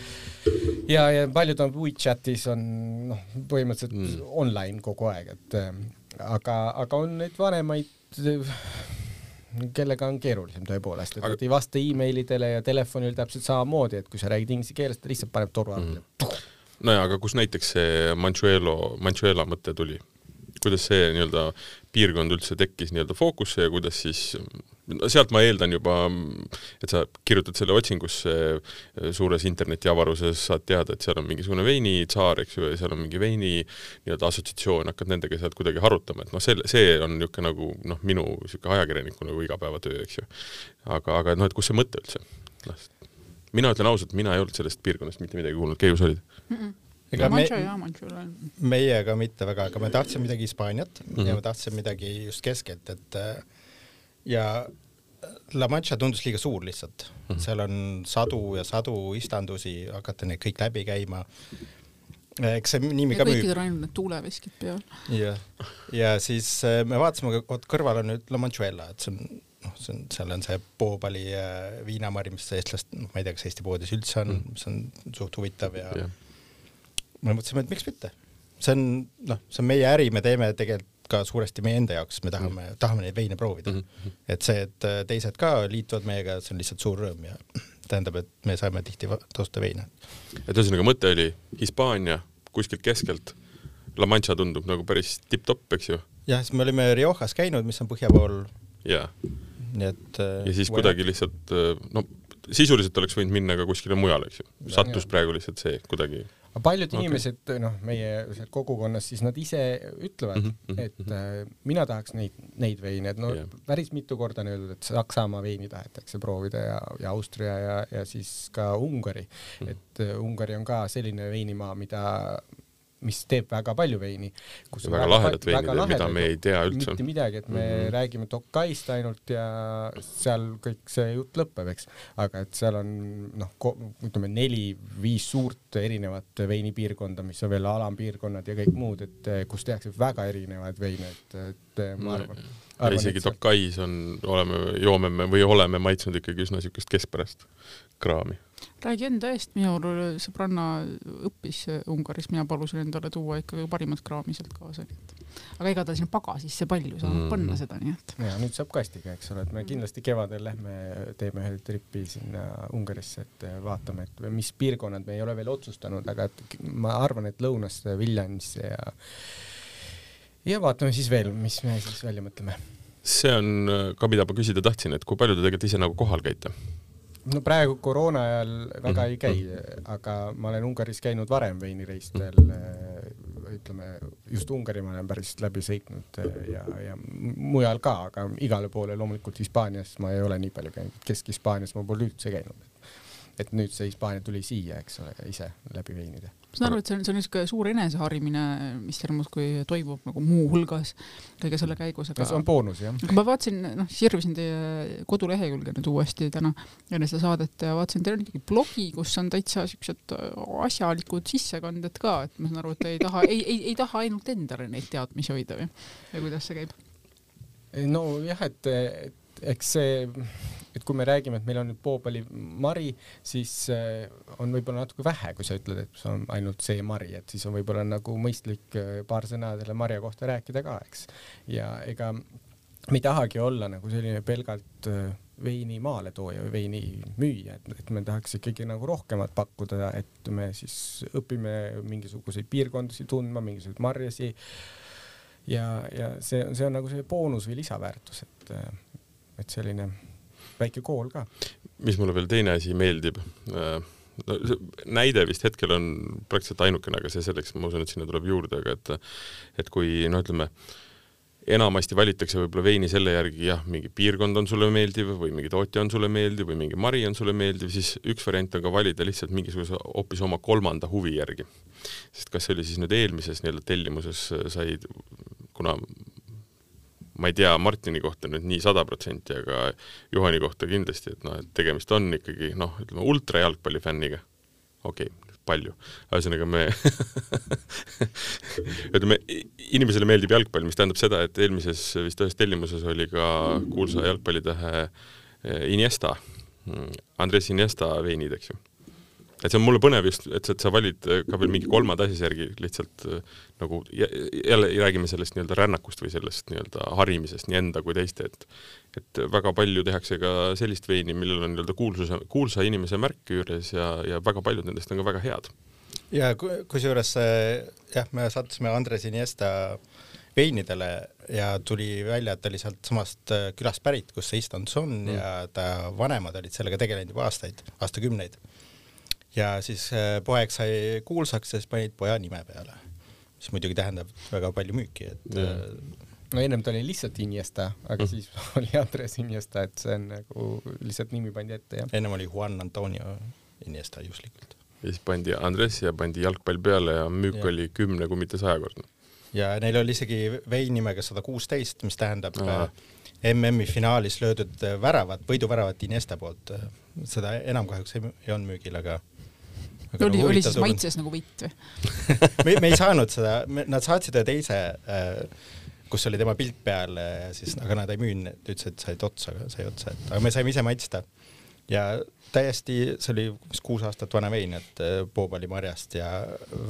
Speaker 3: ja, ja paljud on WeChatis on noh, põhimõtteliselt mm. online kogu aeg, et aga, aga on neid vanemaid kellega on keerulisem tõepoolest, et aga... nad ei vasta emailidele ja telefonil täpselt samamoodi, et kui sa räägid inglise keeles, ta lihtsalt paneb toru alla mm..
Speaker 1: nojah, aga kus näiteks see Manchuelo, Manchuela mõte tuli? kuidas see nii-öelda piirkond üldse tekkis nii-öelda fookusse ja kuidas siis sealt ma eeldan juba, et sa kirjutad selle otsingusse suures internetiavaruses, saad teada, et seal on mingisugune veinitsaar, eks ju, ja seal on mingi veini nii-öelda assotsiatsioon, hakkad nendega sealt kuidagi harutama, et noh, selle, see on niisugune nagu noh, minu niisugune ajakirjaniku nagu igapäevatöö, eks ju. aga, aga noh, et kus see mõte üldse? noh, mina ütlen ausalt, mina ei olnud sellest piirkonnast mitte midagi kuulnud, Keius olid mm?
Speaker 2: -mm ega me,
Speaker 4: meiega mitte väga, aga me tahtsime midagi Hispaaniat mm -hmm. ja me tahtsime midagi just keskelt, et ja La Mancha tundus liiga suur lihtsalt mm, -hmm. seal on sadu ja sadu istandusi, hakata neid kõik läbi käima. eks see nimi ja ka
Speaker 2: müüb. kõikidel on ainult need tuuleveskid peal.
Speaker 4: jah, ja siis äh, me vaatasime, vot kõrval on nüüd La Manchuela, et see on noh, see on, seal on see Poobali äh, viinamari, mis eestlast, noh, ma ei tea, kas Eesti poodides üldse on mm., see on suht huvitav ja yeah. me mõtlesime, et miks mitte. see on, noh, see on meie äri, me teeme tegelikult ka suuresti meie enda jaoks, me tahame mm., tahame neid veine proovida mm. -hmm. et see, et äh, teised ka liituvad meiega, see on lihtsalt suur rõõm ja tähendab, et me saame tihti osta veine.
Speaker 1: et ühesõnaga mõte oli Hispaania kuskilt keskelt, La Mancha tundub nagu päris tipp-topp, eks ju?
Speaker 4: jah, siis me olime Riojas käinud, mis on põhja pool.
Speaker 1: jaa.
Speaker 4: nii et
Speaker 1: äh, ja siis kuidagi lihtsalt äh, no sisuliselt oleks võinud minna ka kuskile mujale, eks ju. sattus ja. praegu lihtsalt see kuidagi
Speaker 3: aga paljud okay. inimesed, noh, meie kogukonnas, siis nad ise ütlevad mm, -hmm. et äh, mina tahaks neid, neid veine, et no yeah. päris mitu korda on öeldud, et Saksamaa veini tahetakse proovida ja, ja Austria ja, ja siis ka Ungari mm. -hmm. et äh, Ungari on ka selline veinimaa, mida mis teeb väga palju veini.
Speaker 1: ja väga lahedat veini teeb, mida me ei tea üldse.
Speaker 3: mitte midagi, et me mm -hmm. räägime Tokaist ainult ja seal kõik see jutt lõpeb, eks. aga et seal on noh, ütleme neli-viis suurt erinevat veinipiirkonda, mis on veel alampiirkonnad ja kõik muud, et kus tehakse väga erinevaid veine, et, et ma arvan mm. -hmm
Speaker 1: ja isegi Tokais on, oleme, joome me või oleme maitsnud ikkagi üsna niisugust keskpärast kraami.
Speaker 2: Räägi enda eest, minu sõbranna õppis Ungaris, mina palusin endale tuua ikka parimat kraami sealt kaasa, nii et aga ega ta sinna pagasisse palju saanud mm. panna seda, nii et.
Speaker 3: ja nüüd saab kastiga, eks ole, et me kindlasti kevadel lähme, teeme ühe tripi sinna Ungarisse, et vaatame, et mis piirkonnad me ei ole veel otsustanud, aga et ma arvan, et lõunasse, Viljanisse ja ja vaatame siis veel, mis me siis välja mõtleme.
Speaker 1: see on ka, mida ma küsida tahtsin, et kui palju te tegelikult ise nagu kohal käite?
Speaker 3: No praegu koroona ajal väga -hmm. ei käi, mhm. aga ma olen Ungaris käinud varem veinireistel mm, -hmm. ütleme just Ungari ma olen päris läbi sõitnud äh, ja, ja mujal ka, aga igale poole loomulikult Hispaanias ma ei ole nii palju käinud, Kesk-Hispaanias ma pole üldse käinud. Et nüüd see Hispaania tuli siia, eks ole, ise läbi veinide
Speaker 2: ma saan aru, et see on, see on niisugune suur eneseharimine, mis seal muudkui toimub nagu muuhulgas kõige selle käigus,
Speaker 3: aga. see on boonus jah.
Speaker 2: ma vaatasin, noh, sirvisin teie kodulehekülge nüüd uuesti täna enne seda saadet ja vaatasin, teil on ikkagi blogi, kus on täitsa siuksed asjalikud sissekanded ka, et ma saan aru, et te ei taha, ei, ei, ei taha ainult endale neid teadmisi hoida või, või kuidas see käib?
Speaker 3: nojah, et, et eks see et kui me räägime, et meil on nüüd Poopali mari, siis äh, on võib-olla natuke vähe, kui sa ütled, et see on ainult see mari, et siis on võib-olla nagu mõistlik äh, paar sõna selle marja kohta rääkida ka, eks. ja ega me ei tahagi olla nagu selline pelgalt äh, veini maaletooja või veini müüja, et, et me tahaks ikkagi nagu rohkemat pakkuda, et me siis õpime mingisuguseid piirkondasid tundma, mingisuguseid marjasi. ja, ja see, see on nagu see boonus või lisaväärtus, et, et selline väike kool ka.
Speaker 1: mis mulle veel teine asi meeldib, äh, no see näide vist hetkel on praktiliselt ainukene, aga see selleks, ma usun, et sinna tuleb juurde, aga et et kui no ütleme, enamasti valitakse võib-olla veini selle järgi, jah, mingi piirkond on sulle meeldiv või mingi tootja on sulle meeldiv või mingi mari on sulle meeldiv, siis üks variant on ka valida lihtsalt mingisuguse hoopis oma kolmanda huvi järgi. sest kas see oli siis nüüd eelmises nii-öelda tellimuses said, kuna ma ei tea Martini kohta nüüd nii sada protsenti, aga Juhani kohta kindlasti, et noh, et tegemist on ikkagi noh, ütleme ultrajalgpallifänniga. okei okay,, palju, ühesõnaga me *laughs* ütleme, inimesele meeldib jalgpall, mis tähendab seda, et eelmises vist ühes tellimuses oli ka kuulsa jalgpallitähe Iniesta, Andres Iniesta veinid, eks ju et see on mulle põnev just, et, et sa valid äh, ka veel mingi kolmanda asja järgi lihtsalt äh, nagu jälle räägime sellest nii-öelda rännakust või sellest nii-öelda harimisest nii enda kui teiste, et et väga palju tehakse ka sellist veini, millel on nii-öelda kuulsuse, kuulsa inimese märk juures ja, ja väga paljud nendest on ka väga head.
Speaker 4: ja kusjuures jah, me sattusime Andres Iniesta veinidele ja tuli välja, et ta oli sealt samast äh, külast pärit, kus see Istons on mm. ja ta vanemad olid sellega tegelenud juba aastaid, aastakümneid ja siis äh, poeg sai kuulsaks ja siis panid poja nime peale, mis muidugi tähendab väga palju müüki, et.
Speaker 3: Äh, no ennem ta oli lihtsalt Iniesta, aga mm. siis *laughs* oli Andres Iniesta, et see on nagu lihtsalt nimi pandi ette, jah.
Speaker 4: ennem oli Juan Antonio Iniesta juhuslikult.
Speaker 1: ja siis pandi Andres ja pandi jalgpall peale ja müük ja. oli kümne, kui mitte sajakordne.
Speaker 4: ja neil oli isegi vein nimega sada kuusteist, mis tähendab Aha. MM-i finaalis löödud väravat, võiduväravat Iniesta poolt. seda enam kahjuks ei, ei olnud müügil, aga
Speaker 2: oli, oli siis maitses nagu võit või *laughs*
Speaker 4: me, me ei saanud seda, nad saatsid ühe teise äh, kus oli tema pilt peal ja siis, aga nad ei müünud, ütles, et said otsa, sai otsa, et aga me saime ise maitsta. ja täiesti, see oli vist kuus aastat vana vein, et äh, Poobali marjast ja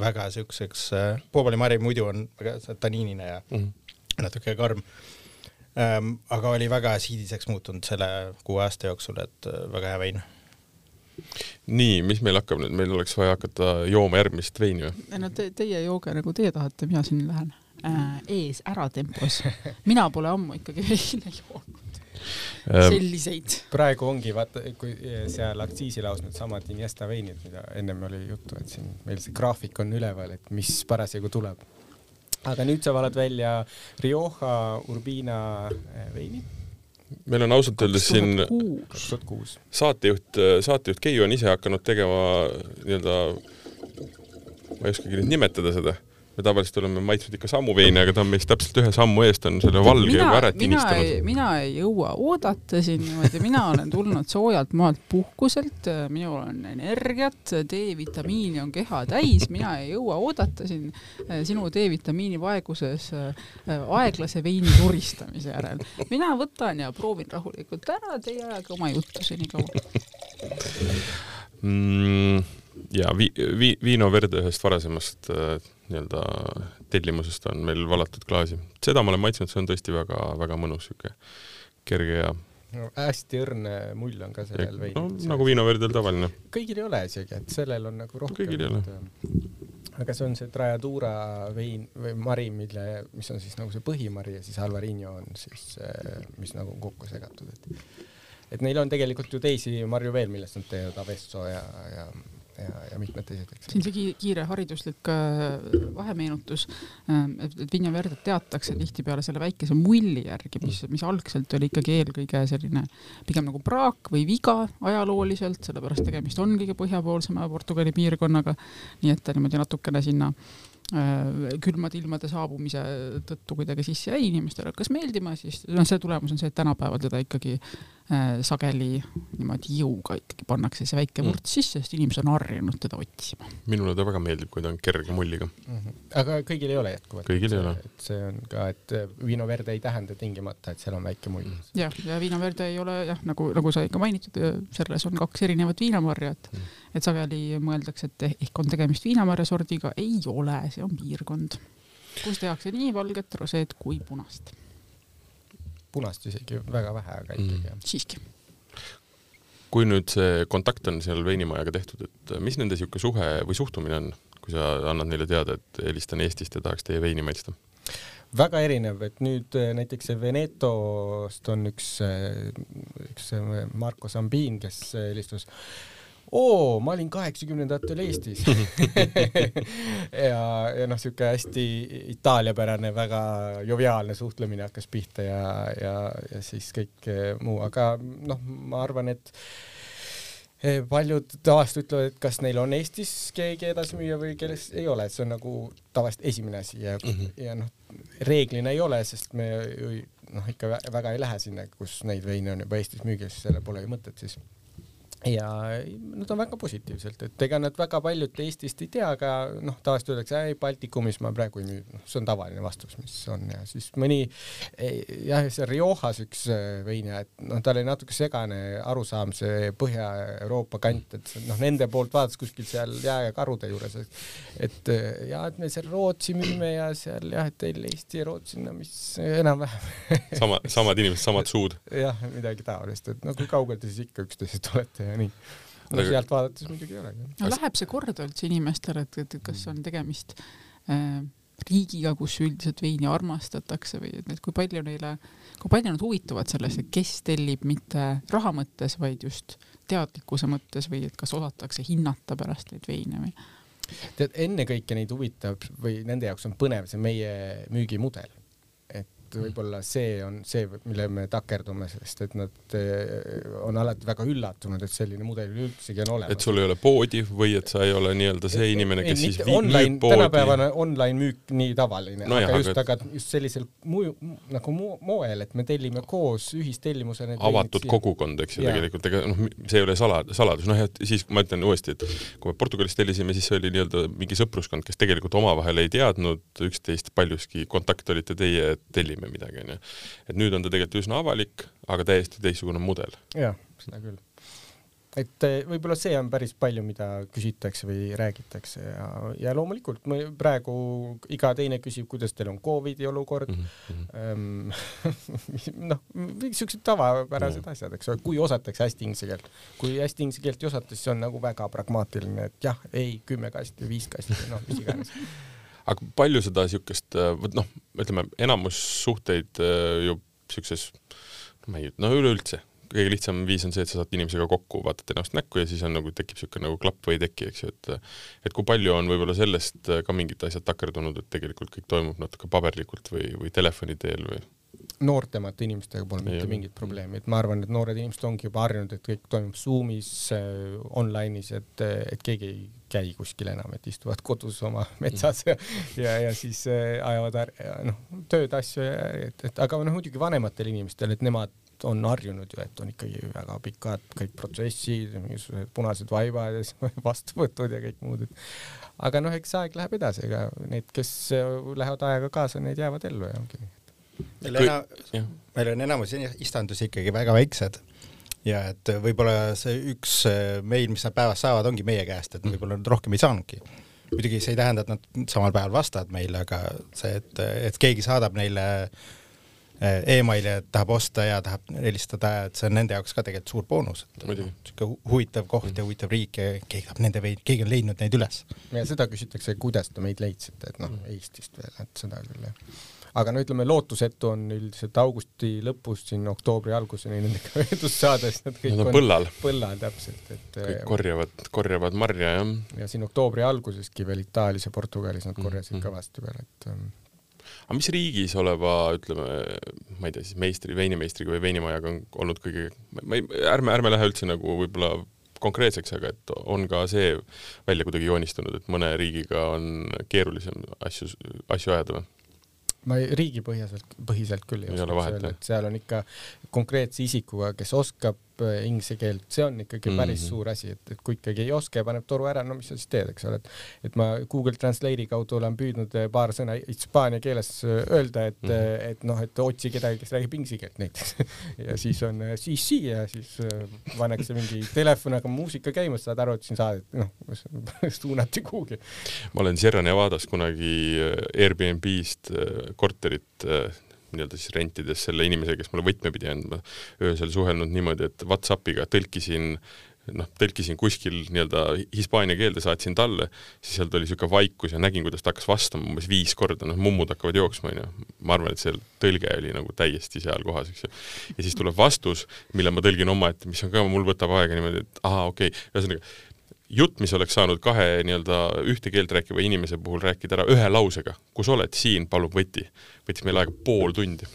Speaker 4: väga siukseks äh,, Poobali mari muidu on väga taniinine ja mm -hmm. natuke karm ähm,. aga oli väga siidiseks muutunud selle kuue aasta jooksul, et äh, väga hea vein
Speaker 1: nii, mis meil hakkab nüüd, meil oleks vaja hakata jooma järgmist veini või?
Speaker 2: ei no te, teie jooge nagu teie tahate, mina siin lähen äh, ees ära tempos. mina pole ammu ikkagi *laughs* veine joonud ähm, selliseid.
Speaker 3: praegu ongi vaata, kui seal aktsiisilaos needsamad Iniesta veinid, mida ennem oli juttu, et siin meil see graafik on üleval, et mis parasjagu tuleb. aga nüüd sa valad välja Rioja Urbina äh, veini
Speaker 1: meil on ausalt öeldes siin saatejuht, saatejuht Keiu on ise hakanud tegema nii-öelda, ma ei oskagi nüüd nimetada seda, me tavaliselt oleme maitsnud ikka sammu veini, aga ta on meist täpselt ühe sammu eest, on selle valge juba ära tinistanud.
Speaker 2: mina ei jõua oodata siin niimoodi, mina olen tulnud soojalt maalt puhkuselt, minul on energiat, D-vitamiini on keha täis, mina ei jõua oodata siin eh, sinu D-vitamiini vaeguses eh, aeglase veini turistamise järel. mina võtan ja proovin rahulikult ära, teie ajage oma juttu senikaua
Speaker 1: mm, ja vi-, vi-, Viino Verde ühest varasemast äh, nii-öelda tellimusest on meil valatud klaasi. seda ma olen maitsnud, see on tõesti väga, väga mõnus, sihuke kerge ja
Speaker 3: no hästi õrne mull on ka sellel veinil.
Speaker 1: no nagu viinaverdel tavaline.
Speaker 3: kõigil ei ole isegi, et sellel on nagu rohkem.
Speaker 1: kõigil ei ole.
Speaker 3: aga see on see Trajadura vein või mari, mille, mis on siis nagu see põhimari ja siis Alvarinho on siis, äh, mis nagu kokku segatud, et et neil on tegelikult ju teisi marju veel, millest nad teevad Avesso ja, ja ja, ja mitmed teised, eks.
Speaker 2: siin see kiire hariduslik äh, vahemeenutus, ähm, et Vinja Verdet teatakse tihtipeale selle väikese mulli järgi, mis, mis algselt oli ikkagi eelkõige selline pigem nagu praak või viga ajalooliselt, sellepärast tegemist on kõige põhjapoolsema Portugali piirkonnaga, nii et ta niimoodi natukene sinna Äh, külmade ilmade saabumise tõttu kuidagi sisse jäi, inimestele. Hakkas meeldima, siis noh, see tulemus on see, et tänapäeval teda ikkagi sageli niimoodi jõuga ikkagi pannakse see väike vurts mm. sisse, sest inimesed on harjunud teda otsima.
Speaker 1: minule ta väga meeldib, kui ta on kerge mulliga mm.
Speaker 3: -hmm. aga kõigil ei ole jätkuvalt?
Speaker 1: kõigil ei ole.
Speaker 3: et see on ka, et äh, Vino Verde ei tähenda tingimata, et seal on väike mull mm..
Speaker 2: jah, ja Vino Verde ei ole jah, nagu, nagu sai ka mainitud, selles on kaks erinevat viinamarja, et mm. et sageli mõeldakse, et ehk on tegemist viinamarja sordiga, ei ole see on piirkond, kus tehakse nii valget roseed kui punast.
Speaker 3: Punast isegi väga vähe, aga ikkagi mm..
Speaker 2: siiski.
Speaker 1: kui nüüd see kontakt on seal veinimajaga tehtud, et mis nende niisugune suhe või suhtumine on, kui sa annad neile teada, et helistan Eestist ja tahaks teie veini maitsta?
Speaker 3: väga erinev, et nüüd eh, näiteks Venetost on üks, eh, üks eh, Marko Sambin, kes helistas oo, ma olin kaheksakümnendatel Eestis. *laughs* Ja, ja noh, sihuke hästi itaaliapärane, väga joviaalne suhtlemine hakkas pihta ja, ja, ja siis kõik muu, aga noh, ma arvan, et eh, paljud tavaliselt ütlevad, et kas neil on Eestis keegi edasimüüja või kelles ei ole, et see on nagu tavaliselt esimene asi ja mm, -hmm. ja noh, reeglina ei ole, sest me noh, ikka väga ei lähe sinna, kus neid veine on juba Eestis müügis, selle pole ju mõtet siis ja nad on väga positiivselt, et ega nad väga paljud Eestist ei tea, aga noh, tavaliselt öeldakse, ei Baltikumis ma praegu ei müü, noh, see on tavaline vastus, mis on ja siis mõni jah, see Riojas üks äh, vein ja et noh, tal oli natuke segane arusaam see Põhja-Euroopa kant, et noh, nende poolt vaadates kuskil seal jää ja karude juures, et äh, ja et me seal Rootsi müüme ja seal jah, et teil Eesti ja Rootsi, no mis enam-vähem
Speaker 1: sama, samad inimesed, samad suud. *laughs*
Speaker 3: jah, midagi taolist, et no kui kaugel te siis ikka üksteisest olete ja nii no sealt vaadates muidugi ei olegi.
Speaker 2: no läheb see korda üldse inimestele, et, et kas on tegemist äh, riigiga, kus üldiselt veini armastatakse või et kui palju neile, kui palju nad huvituvad sellest, et kes tellib mitte raha mõttes, vaid just teadlikkuse mõttes või et kas osatakse hinnata pärast neid veine või?
Speaker 3: tead, ennekõike neid huvitab või nende jaoks on põnev see meie müügimudel et võib-olla see on see, mille me takerdume, sest et nad eh, on alati väga üllatunud, et selline mudel üldsegi on olemas.
Speaker 1: et sul ei ole poodi või et sa ei ole nii-öelda see inimene, kes ei, siis
Speaker 3: viib, online, müüb poodi? tänapäevane online müük nii tavaline no, aga jah, just, aga just sellisel muju, nagu moel, et me tellime koos ühistellimusena.
Speaker 1: avatud kogukond, eks ju, tegelikult, ega noh, see ei ole sala, saladus, noh, et siis ma ütlen uuesti, et kui me Portugalis tellisime, siis see oli nii-öelda mingi sõpruskond, kes tegelikult omavahel ei teadnud üksteist paljuski, kontakt olite teie, et tellime teeme midagi, onju. et nüüd on ta tegelikult üsna avalik, aga täiesti teistsugune mudel.
Speaker 3: jah, seda küll. et eh, võib-olla see on päris palju, mida küsitakse või räägitakse ja, ja loomulikult ma praegu iga teine küsib, kuidas teil on Covidi olukord mm. -hmm. *laughs* noh, siuksed tavapärased no. asjad, eks ole, kui osatakse hästi inglise keelt. kui hästi inglise keelt ei osata, siis see on nagu väga pragmaatiline, et jah, ei, kümme kasti, viis kasti, noh, mis iganes *laughs*
Speaker 1: aga palju seda siukest, äh, vot noh, ütleme enamus suhteid äh, ju no ma ei, no üleüldse, kõige lihtsam viis on see, et sa saad inimesega kokku, vaatad ennast näkku ja siis on nagu tekib siuke nagu klapp või ei teki, eks ju, et et kui palju on võib-olla sellest äh, ka mingid asjad takerdunud, et tegelikult kõik toimub natuke paberlikult või, või telefoni teel või?
Speaker 3: noortemate inimestega pole mitte mingit probleemi, et ma arvan, et noored inimesed ongi juba harjunud, et kõik toimub Zoomis äh,, online'is, et, et keegi ei käi kuskil enam, et istuvad kodus oma metsas ja, ja, ja siis äh, ajavad noh, tööd, asju ja et, et aga noh, muidugi vanematel inimestel, et nemad on harjunud ju, et on ikkagi väga pikad kõik protsessid, mingisugused punased vaibad ja *laughs* vastuvõtud ja kõik muud, et aga noh, eks aeg läheb edasi, ega need, kes lähevad ajaga kaasa, need jäävad ellu ja ongi nii.
Speaker 4: meil ena-, meil on enamus istandusi ikkagi väga väiksed ja et võib-olla see üks meil, mis nad päevas saavad, ongi meie käest, et võib-olla nad rohkem ei saanudki. muidugi see ei tähenda, et nad samal päeval vastavad meile, aga see, et, et keegi saadab neile äh, emaili, et tahab osta ja tahab helistada, et see on nende jaoks ka tegelikult suur boonus. niisugune huvitav koht ja huvitav riik ja keegi tahab nende veidi, keegi on leidnud neid üles.
Speaker 3: ja seda küsitakse, kuidas te meid leidsite, et noh, Eestist veel, et seda küll jah aga no ütleme, lootusetu on üldiselt augusti lõpust siin oktoobri alguseni nendega ühendust *laughs* saada, sest nad kõik
Speaker 1: nad on põllal.
Speaker 3: põllal täpselt, et
Speaker 1: kõik äh, korjavad, korjavad marja, jah.
Speaker 3: ja siin oktoobri alguseski veel Itaalias ja Portugalis nad korjasid mm -hmm. kõvasti veel, et ähm,
Speaker 1: aga mis riigis oleva, ütleme, ma ei tea, siis meistri, veinimeistriga või veinimajaga on olnud kõige, ma ei, ärme, ärme lähe üldse nagu võib-olla konkreetseks, aga et on ka see välja kuidagi joonistunud, et mõne riigiga on keerulisem asju, asju ajada või?
Speaker 3: Ma riigipõhiselt, põhiselt küll ei, ei oska öelda, et seal on ikka konkreetse isikuga, kes oskab inglise keelt, see on ikkagi päris mm -hmm. suur asi, et, et kui ikkagi ei oska ja paneb toru ära, no mis sa siis teed, eks ole, et et ma Google Translate'i kaudu olen püüdnud äh, paar sõna hispaania keeles äh, öelda, et mm, -hmm. et noh, et otsi kedagi, kes räägib inglise keelt näiteks *laughs* ja siis on siis siia, siis pannakse mingi telefon hakkab muusika käima, saad aru, et siin saadet, noh, *laughs* suunati kuhugi.
Speaker 1: ma olen Sierra Nevadas kunagi Airbnb-st korterit nii-öelda siis rentides selle inimese, kes mulle võtme pidi andma, öösel suhelnud niimoodi, et Whatsappiga tõlkisin noh, tõlkisin kuskil nii-öelda hispaania keelde, saatsin talle, siis seal tuli niisugune vaikus ja nägin, kuidas ta hakkas vastama umbes viis korda, noh, mummud hakkavad jooksma, onju. ma arvan, et see tõlge oli nagu täiesti seal kohas, eks ju. ja siis tuleb vastus, mille ma tõlgin omaette, mis on ka, mul võtab aega niimoodi, et ahaa, okei okay., ühesõnaga jutt, mis oleks saanud kahe nii-öelda ühte keelt rääkiva inimese puhul rääkida ära ühe lausega, kus oled, siin, palub võti, võttis meil aega pool tundi.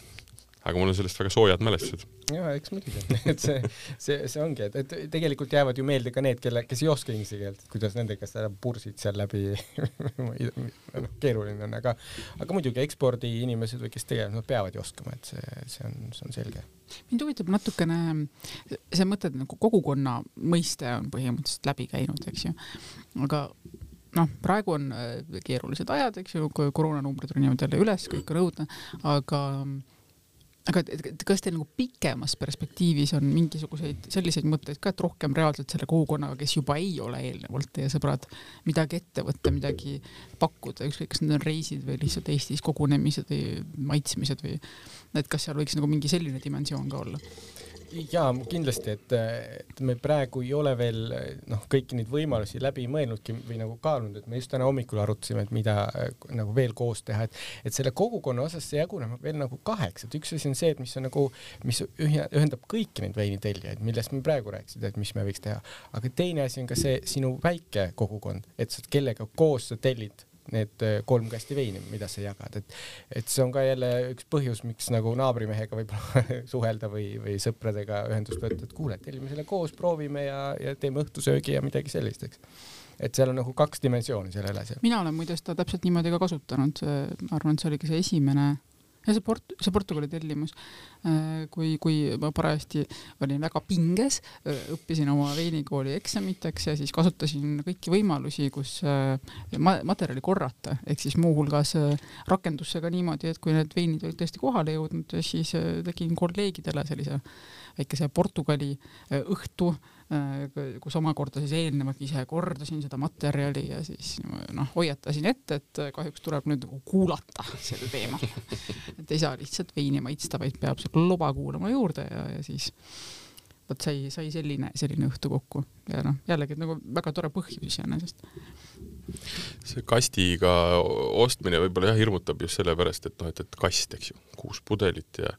Speaker 1: Aga mul on sellest väga soojad mälestused.
Speaker 3: jaa, eks muidugi, *laughs* et see, see, see ongi, et, et tegelikult jäävad ju meelde ka need, kelle, kes ei oska inglise keelt, kuidas nendega seda pursid seal läbi. *laughs* Noh, keeruline on, aga aga muidugi ekspordiinimesed või kes tegelevad, nad peavad ju oskama, et see, see on, see on selge.
Speaker 2: Mind huvitab natukene see mõte, et nagu kogukonna mõiste on põhimõtteliselt läbi käinud, eks ju, aga noh, praegu on äh, keerulised ajad, eks ju, koroonanumbrid ronivad jälle üles, kõik on õudne, aga aga kas teil nagu pikemas perspektiivis on mingisuguseid selliseid mõtteid ka, et rohkem reaalselt selle kogukonnaga, kes juba ei ole eelnevalt teie sõbrad, midagi ette võtta, midagi pakkuda, ükskõik, kas need on reisid või lihtsalt Eestis kogunemised või maitsmised või et kas seal võiks nagu mingi selline dimensioon ka olla?
Speaker 3: Jaa, kindlasti, et, et me praegu ei ole veel noh, kõiki neid võimalusi läbi mõelnudki või nagu kaalunud, et me just täna hommikul arutasime, et mida nagu veel koos teha, et, et selle kogukonna osas see jaguneb veel nagu kaheks, et üks asi on see, et mis on nagu, mis ühendab kõiki neid veinitellijaid, millest me praegu rääkisime, et mis me võiks teha, aga teine asi on ka see sinu väike kogukond, et sa, kellega koos sa tellid need äh, kolm kasti veini, mida sa jagad, et et see on ka jälle üks põhjus, miks nagu naabrimehega võib-olla *laughs* suhelda või, või sõpradega ühendust võtta, et kuule, tellime selle koos, proovime ja, ja teeme õhtusöögi ja midagi sellist, eks et seal on nagu kaks dimensiooni sellel asjal.
Speaker 2: mina olen muide seda täpselt niimoodi ka kasutanud, ma arvan, et see oligi see esimene ja see port-, see Portugali tellimus, äh, kui, kui ma parajasti olin väga pinges, äh, õppisin oma veinikooli eksamiteks ja siis kasutasin kõiki võimalusi, kus äh, ma-, materjali korrata, ehk siis muuhulgas rakendusse ka niimoodi, et kui need veinid olid tõesti kohale jõudnud, siis tegin kolleegidele sellise väikese Portugali õhtu Äh, kus omakorda siis eelnevalt ise kordasin seda materjali ja siis noh, hoiatasin ette, et kahjuks tuleb nüüd nagu kuulata sel teemal. *laughs* et ei saa lihtsalt veini maitsta, vaid peab seda loba kuulama juurde ja, ja siis vot sai, sai selline, selline õhtu kokku ja noh, jällegi nagu väga tore põhjus iseenesest
Speaker 1: see kastiga ostmine võib-olla jah, hirmutab just sellepärast, et noh, et, et kast, eks ju, kuus pudelit ja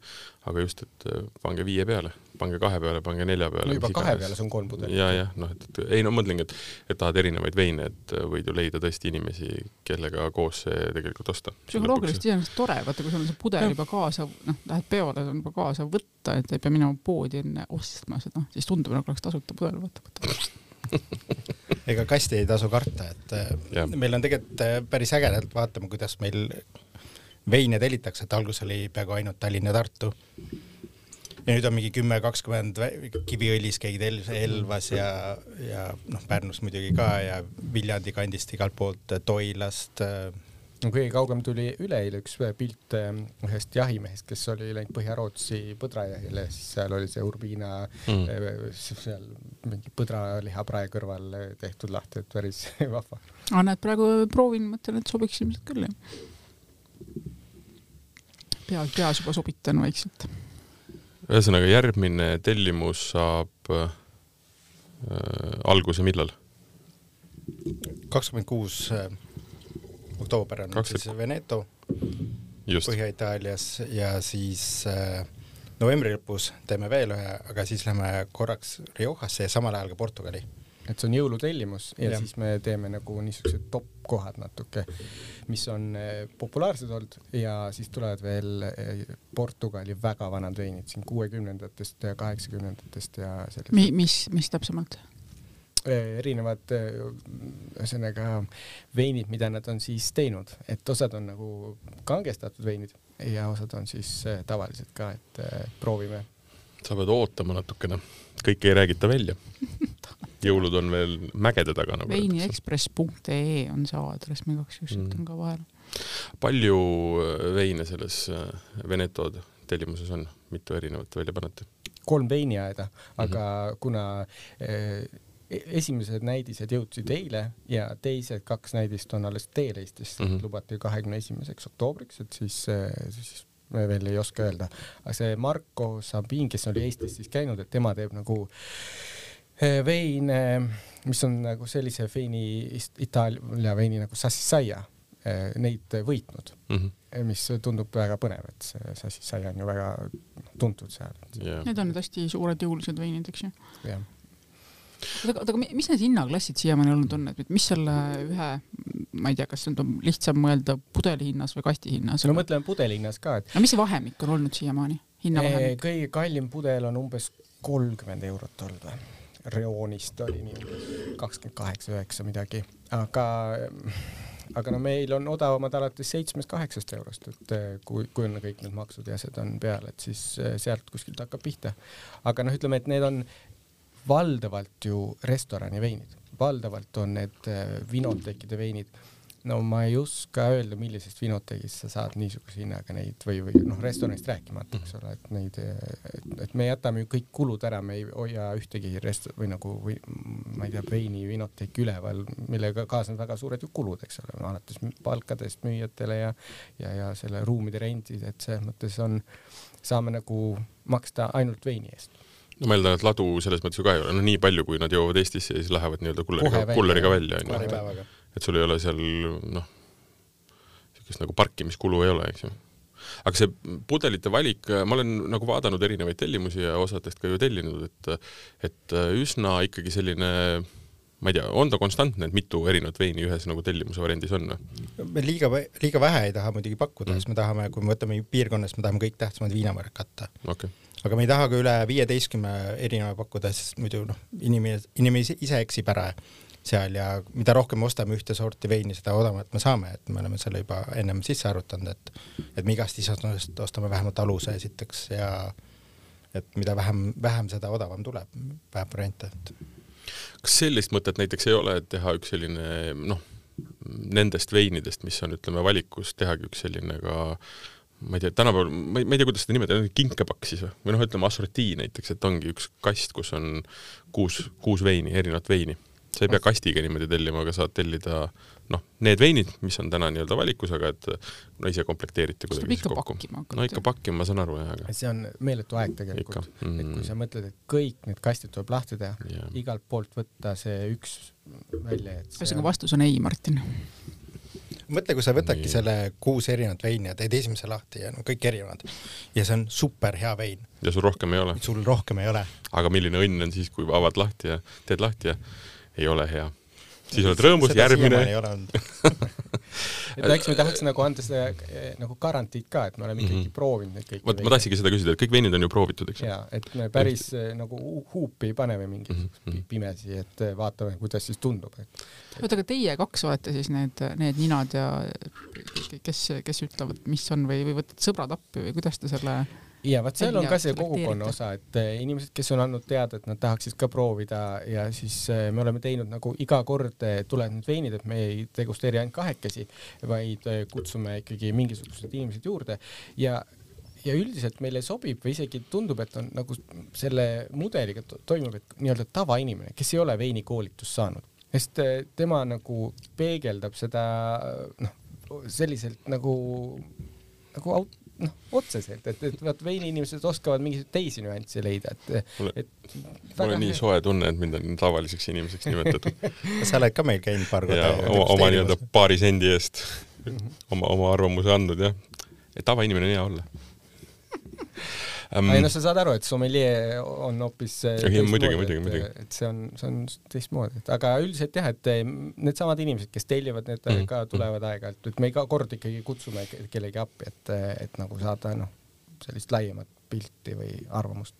Speaker 1: aga just, et äh, pange viie peale, pange kahe peale, pange nelja peale.
Speaker 3: no juba kahe peale, see on kolm pudelit.
Speaker 1: ja, jah, noh, et, et ei no mõtlengi, et, et tahad erinevaid veine, et äh, võid ju leida tõesti inimesi, kellega koos see tegelikult osta.
Speaker 2: psühholoogiliselt iseenesest tore, vaata, kui sul on see pudel juba kaasa, noh, lähed peole, on juba kaasa võtta, et ei pea minema poodi enne ostma seda, siis tundub, nagu oleks tasuta pudel, vaata, võta *laughs*
Speaker 4: ega kasti ei tasu karta, et
Speaker 1: Ja.
Speaker 4: ja. meil on tegelikult äh, päris ägedalt, vaatame, kuidas meil veine tellitakse, et alguses oli peaaegu ainult Tallinn ja Tartu. ja nüüd on mingi kümme, kakskümmend Kiviõlis keegi tellis Elvas ja, ja noh, Pärnus muidugi ka ja Viljandi kandist igalt poolt, Toilast. äh,
Speaker 3: no kõige kaugem tuli üleeile üks pilt äh, ühest jahimehest, kes oli läinud Põhja-Rootsi põdrajahile, siis seal oli see Urbina
Speaker 1: Mm.
Speaker 3: mm. seal mingi põdralihaprae kõrval äh, tehtud lahti, et päris *laughs* vahva.
Speaker 2: aga näed, praegu proovin, mõtlen, et sobiks ilmselt küll, jah. peas, peas juba sobitan vaikselt.
Speaker 1: ühesõnaga, järgmine tellimus saab äh, alguse millal?
Speaker 4: kakskümmend kuus oktoober on
Speaker 1: Kakskümmend-
Speaker 4: siis Veneto Põhja-Itaalias ja siis äh, novembri lõpus teeme veel ühe, aga siis lähme korraks Riojasse ja samal ajal ka Portugali.
Speaker 3: et see on jõulutellimus ja, ja siis me teeme nagu niisugused top kohad natuke, mis on äh, populaarsed olnud ja siis tulevad veel äh, Portugali väga vanad veinid siin kuuekümnendatest ja kaheksakümnendatest ja sellised
Speaker 2: Mi-, mis, mis täpsemalt?
Speaker 3: Eh, erinevad eh, ühesõnaga veinid, mida nad on siis teinud, et osad on nagu kangestatud veinid ja osad on siis eh, tavalised ka, et eh, proovime.
Speaker 1: sa pead ootama natukene, kõike ei räägita välja. *laughs* jõulud on veel mägede taga nagu
Speaker 2: veiniexpress.ee on see aadress, ma igaks juhuks
Speaker 1: Mm.
Speaker 2: ütlen ka vahele.
Speaker 1: palju veine selles Veneto tellimuses on, mitu erinevat välja panete?
Speaker 3: kolm veiniaeda, aga mm -hmm. kuna esimesed näidised jõudsid eile ja teised kaks näidist on alles teel Eestisse mm. -hmm. lubati kahekümne esimeseks oktoobriks, et siis, siis me veel ei oska öelda. aga see Marko Sabin, kes oli Eestis siis käinud, et tema teeb nagu eh, veine, mis on nagu sellise veini, Itaalia veini nagu Sassisaia, neid võitnud
Speaker 1: mm. -hmm.
Speaker 3: mis tundub väga põnev, et see Sassisaia on ju väga tuntud seal.
Speaker 1: Yeah.
Speaker 2: Need on need hästi suured jõulised veinid, eks ju.
Speaker 3: jah
Speaker 2: aga, aga mi- mis need hinnaklassid siiamaani olnud on, et mis selle ühe, ma ei tea, kas nüüd on lihtsam mõelda pudeli hinnas või kasti hinnas?
Speaker 3: no mõtleme pudelihinnas ka, et
Speaker 2: aga mis see vahemik on olnud siiamaani, hinnavahemik?
Speaker 3: kõige kallim pudel on umbes kolmkümmend eurot olnud või? Reoonist oli nii umbes kakskümmend kaheksa, üheksa midagi, aga aga no meil on odavamad alates seitsmest-kaheksast eurost, et eh, kui, kui on kõik need maksud ja asjad on peal, et siis eh, sealt kuskilt hakkab pihta. aga noh, ütleme, et need on valdavalt ju restorani veinid, valdavalt on need eh, vinotekide veinid. no ma ei oska öelda, millisest vinotekist sa saad niisuguse hinnaga neid või, või noh, restoranist rääkimata, eks ole, et neid, et, et me jätame ju kõik kulud ära, me ei hoia ühtegi rest- või nagu või ma ei tea, veini vinoteki üleval, millega kaasnevad väga suured ju kulud, eks ole, alates palkadest müüjatele ja ja, ja selle ruumide rendid, et selles mõttes on, saame nagu maksta ainult veini eest
Speaker 1: no ma eeldan, et ladu selles mõttes ju ka ei ole, no nii palju, kui nad jõuavad Eestisse ja siis lähevad nii-öelda kulleriga, kulleriga välja, onju. et sul ei ole seal noh, niisugust nagu parkimiskulu ei ole, eks ju. aga see pudelite valik, ma olen nagu vaadanud erinevaid tellimusi ja osadest ka ju tellinud, et et üsna ikkagi selline ma ei tea, on ta konstantne, et mitu erinevat veini ühes nagu tellimuse variandis on
Speaker 4: me liiga, liiga vähe ei taha muidugi pakkuda
Speaker 1: Mm.
Speaker 4: mm., sest me tahame, kui me võtame piirkonnas, me tahame kõik tähtsamad viinamarjad katta.
Speaker 1: okay.
Speaker 4: Aga me ei taha ka üle viieteistkümne erineva pakkuda, sest muidu noh, inimene, inimene ise- eksib ära seal ja mida rohkem me ostame ühte sorti veini, seda odavamat me saame, et me oleme selle juba ennem sisse arvutanud, et et me igast isandusest ostame vähemalt aluse esiteks ja et mida vähem, vähem, seda odavam tuleb, vähem variante, et
Speaker 1: kas sellist mõtet näiteks ei ole, et teha üks selline noh, nendest veinidest, mis on, ütleme, valikus, tehagi üks selline ka ma ei tea, tänapäeval, ma ei, ma ei tea, kuidas seda nimetada, kinkepakk siis või, või noh, ütleme assortii näiteks, et ongi üks kast, kus on kuus, kuus veini, erinevat veini. sa ei pea kastiga niimoodi tellima, aga saad tellida noh, need veinid, mis on täna nii-öelda valikus, aga et no ise komplekteerite kuidagi siis kokku.
Speaker 2: pakkima
Speaker 1: no ikka pakkima, ma saan aru jah, aga
Speaker 3: see on meeletu aeg tegelikult, et
Speaker 1: mm,
Speaker 3: kui sa mõtled, et kõik need kastid tuleb lahti teha,
Speaker 1: jah.
Speaker 3: igalt poolt võtta see üks välja, et see
Speaker 2: ühesõnaga vastus on ei, Martin.
Speaker 4: Mõtle, kui sa võtadki selle kuus erinevat veini ja teed esimese lahti ja no kõik erinevad ja see on super hea vein,
Speaker 1: ja sul rohkem ei ole.
Speaker 4: sul rohkem ei ole.
Speaker 1: aga milline õnn on siis, kui avad lahti ja teed lahti ja ei ole hea. siis oled rõõmus, järgmine. *laughs*
Speaker 3: et eks me tahaks nagu anda seda eh, nagu garantiid ka, et me oleme ikkagi mm -hmm. proovinud neid kõiki.
Speaker 1: vot ma tahtsingi seda küsida, et kõik veinid on ju proovitud, eks ju?
Speaker 3: jaa, et me päris eh, nagu huupi ei pane või mingisugust mm -hmm. pimesi, et eh, vaatame, kuidas siis tundub, et
Speaker 2: oota, aga teie kaks olete siis need, need ninad ja kes, kes ütlevad, mis on või, või võtate sõbrad appi või kuidas te selle
Speaker 3: ja vot seal on ka see kogukonna osa, et eh, inimesed, kes on andnud teada, et nad tahaksid ka proovida ja siis eh, me oleme teinud nagu iga kord eh, tulevad need veinid, et me ei degusteeri ainult kahekesi, vaid kutsume ikkagi mingisugused inimesed juurde. Ja ja üldiselt meile sobib või isegi tundub, et on nagu selle mudeliga toimub, et nii-öelda tavainimene, kes ei ole veinikoolitust saanud, sest tema nagu peegeldab seda noh, selliselt nagu, nagu aut-, noh, otseselt, et, et vaat veiniinimesed oskavad mingisuguseid teisi nüansse leida, et,
Speaker 1: et mul on nii soe tunne, et mind on tavaliseks inimeseks nimetatud *laughs*
Speaker 4: sa oled ka meil käinud paar korda?
Speaker 1: oma, oma nii-öelda paari sendi eest oma, oma arvamuse andnud, jah. et tavainimene on hea olla *laughs*
Speaker 3: um,. ei noh, sa saad aru, et sommelier on hoopis
Speaker 1: äh, muidugi, muidugi, muidugi.
Speaker 3: et see on, see on teistmoodi, et aga üldiselt jah, et äh, needsamad inimesed, kes tellivad, need mm ka tulevad aeg-ajalt, et me iga kord ikkagi kutsume kellegi appi, et, et nagu saada noh, sellist laiemat pilti või arvamust.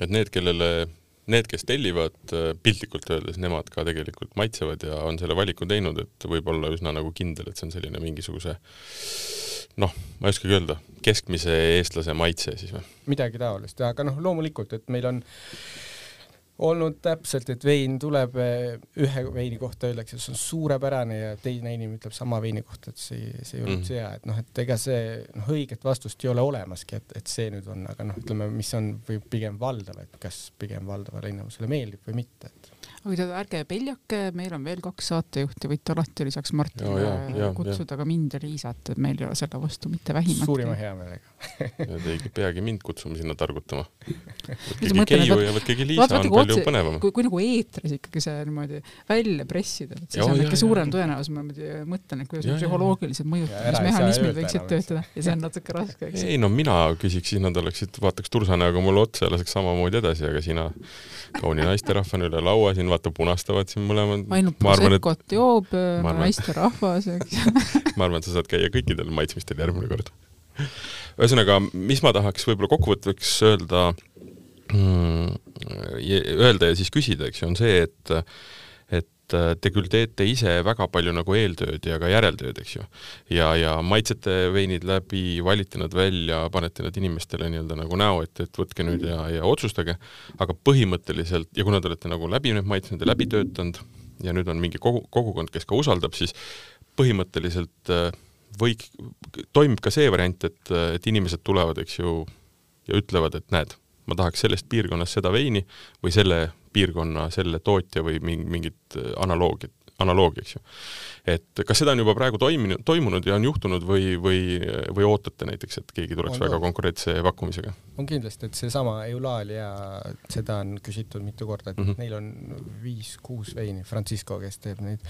Speaker 1: et need, kellele need, kes tellivad piltlikult öeldes, nemad ka tegelikult maitsevad ja on selle valiku teinud, et võib olla üsna nagu kindel, et see on selline mingisuguse noh, ma ei oskagi öelda, keskmise eestlase maitse siis või?
Speaker 3: midagi taolist, aga noh, loomulikult, et meil on olnud täpselt, et vein tuleb, eh, ühe veini kohta öeldakse, see on suurepärane ja teine inimene ütleb sama veini kohta, et see, see ei olnud mm. hea, et noh, et ega see noh, õiget vastust ei ole olemaski, et, et see nüüd on, aga noh, ütleme, mis on või pigem valdav, et kas pigem valdavale enamusele meeldib või mitte, et
Speaker 2: aga ärge peljake, meil on veel kaks saatejuhti, võite alati lisaks Martinile ja, ja, ja, kutsuda ja. ka mind ja Liisat, et meil ei ole selle vastu mitte vähimatki.
Speaker 3: suurima heameelega
Speaker 1: Te ei peagi mind kutsuma sinna targutama. võtkegi Keiu ja võtkegi Liisa, on palju põnevam.
Speaker 2: kui, kui nagu eetris ikkagi see niimoodi välja pressida, et siis on ikka suurem tõenäosus, ma niimoodi mõtlen, et kuidas psühholoogilised mõjutusmehhanismid võiksid töötada ja see on natuke raske, eks.
Speaker 1: ei no mina küsiks, siis nad oleksid, vaataks tursanaga mulle otsa ja laseks samamoodi edasi, aga sina kauni naisterahvana üle laua siin vaata punastavad siin mõlemad.
Speaker 2: ainult Proseccot et... joob naisterahvas, eks *laughs*
Speaker 1: ma arvan, et sa saad käia kõikidel maitsmistel järgmine kord. Ühesõnaga, mis ma tahaks võib-olla kokkuvõtteks öelda mm,, öelda ja siis küsida, eks ju, on see, et et äh, te küll teete ise väga palju nagu eeltööd ja ka järeltööd, eks ju. ja, ja maitsete veinid läbi, valite nad välja, panete nad inimestele nii-öelda nagu näo ette, et võtke nüüd ja, ja otsustage, aga põhimõtteliselt, ja kuna te olete nagu läbi need maitsed läbi töötanud ja nüüd on mingi kogu, kogukond, kes ka usaldab, siis põhimõtteliselt äh, võik-, toimib ka see variant, et, et inimesed tulevad, eks ju, ja ütlevad, et näed, ma tahaks sellest piirkonnast seda veini või selle piirkonna selle tootja või mingit äh, analoogi, eks ju. et kas seda on juba praegu toiminud, toimunud ja on juhtunud või, või, või ootate näiteks, et keegi tuleks on väga konkreetse pakkumisega?
Speaker 3: on kindlasti, et seesama Eulalia, seda on küsitud mitu korda, et mm -hmm. neil on viis-kuus veini, Francisco, kes teeb neid.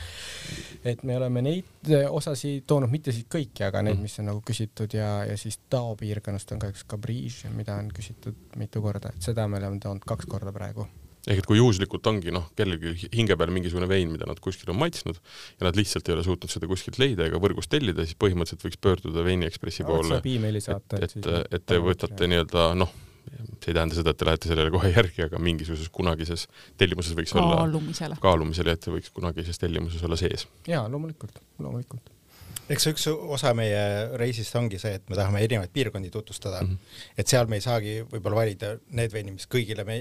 Speaker 3: et me oleme neid äh, osasi toonud, mitte siit kõiki, aga need, mhm. mis on nagu küsitud ja, ja siis Tao piirkonnast on ka üks Cabriche, mida on küsitud mitu korda, et seda me oleme toonud kaks korda praegu
Speaker 1: ehk et kui juhuslikult ongi noh, kellelgi hinge peal mingisugune vein, mida nad kuskil on maitsnud ja nad lihtsalt ei ole suutnud seda kuskilt leida ega võrgust tellida, siis põhimõtteliselt võiks pöörduda Veini Ekspressi no, poole.
Speaker 3: et,
Speaker 1: et, et, et te võtate nii-öelda noh, see ei tähenda seda, et te lähete sellele kohe järgi, aga mingisuguses kunagises tellimuses võiks
Speaker 2: kaalumisele.
Speaker 1: olla kaalumisele, et see võiks kunagises tellimuses olla sees.
Speaker 3: jaa, loomulikult, loomulikult
Speaker 4: eks üks osa meie reisist ongi see, et me tahame erinevaid piirkondi tutvustada mm. -hmm. et seal me ei saagi võib-olla valida need veinid, mis kõigile me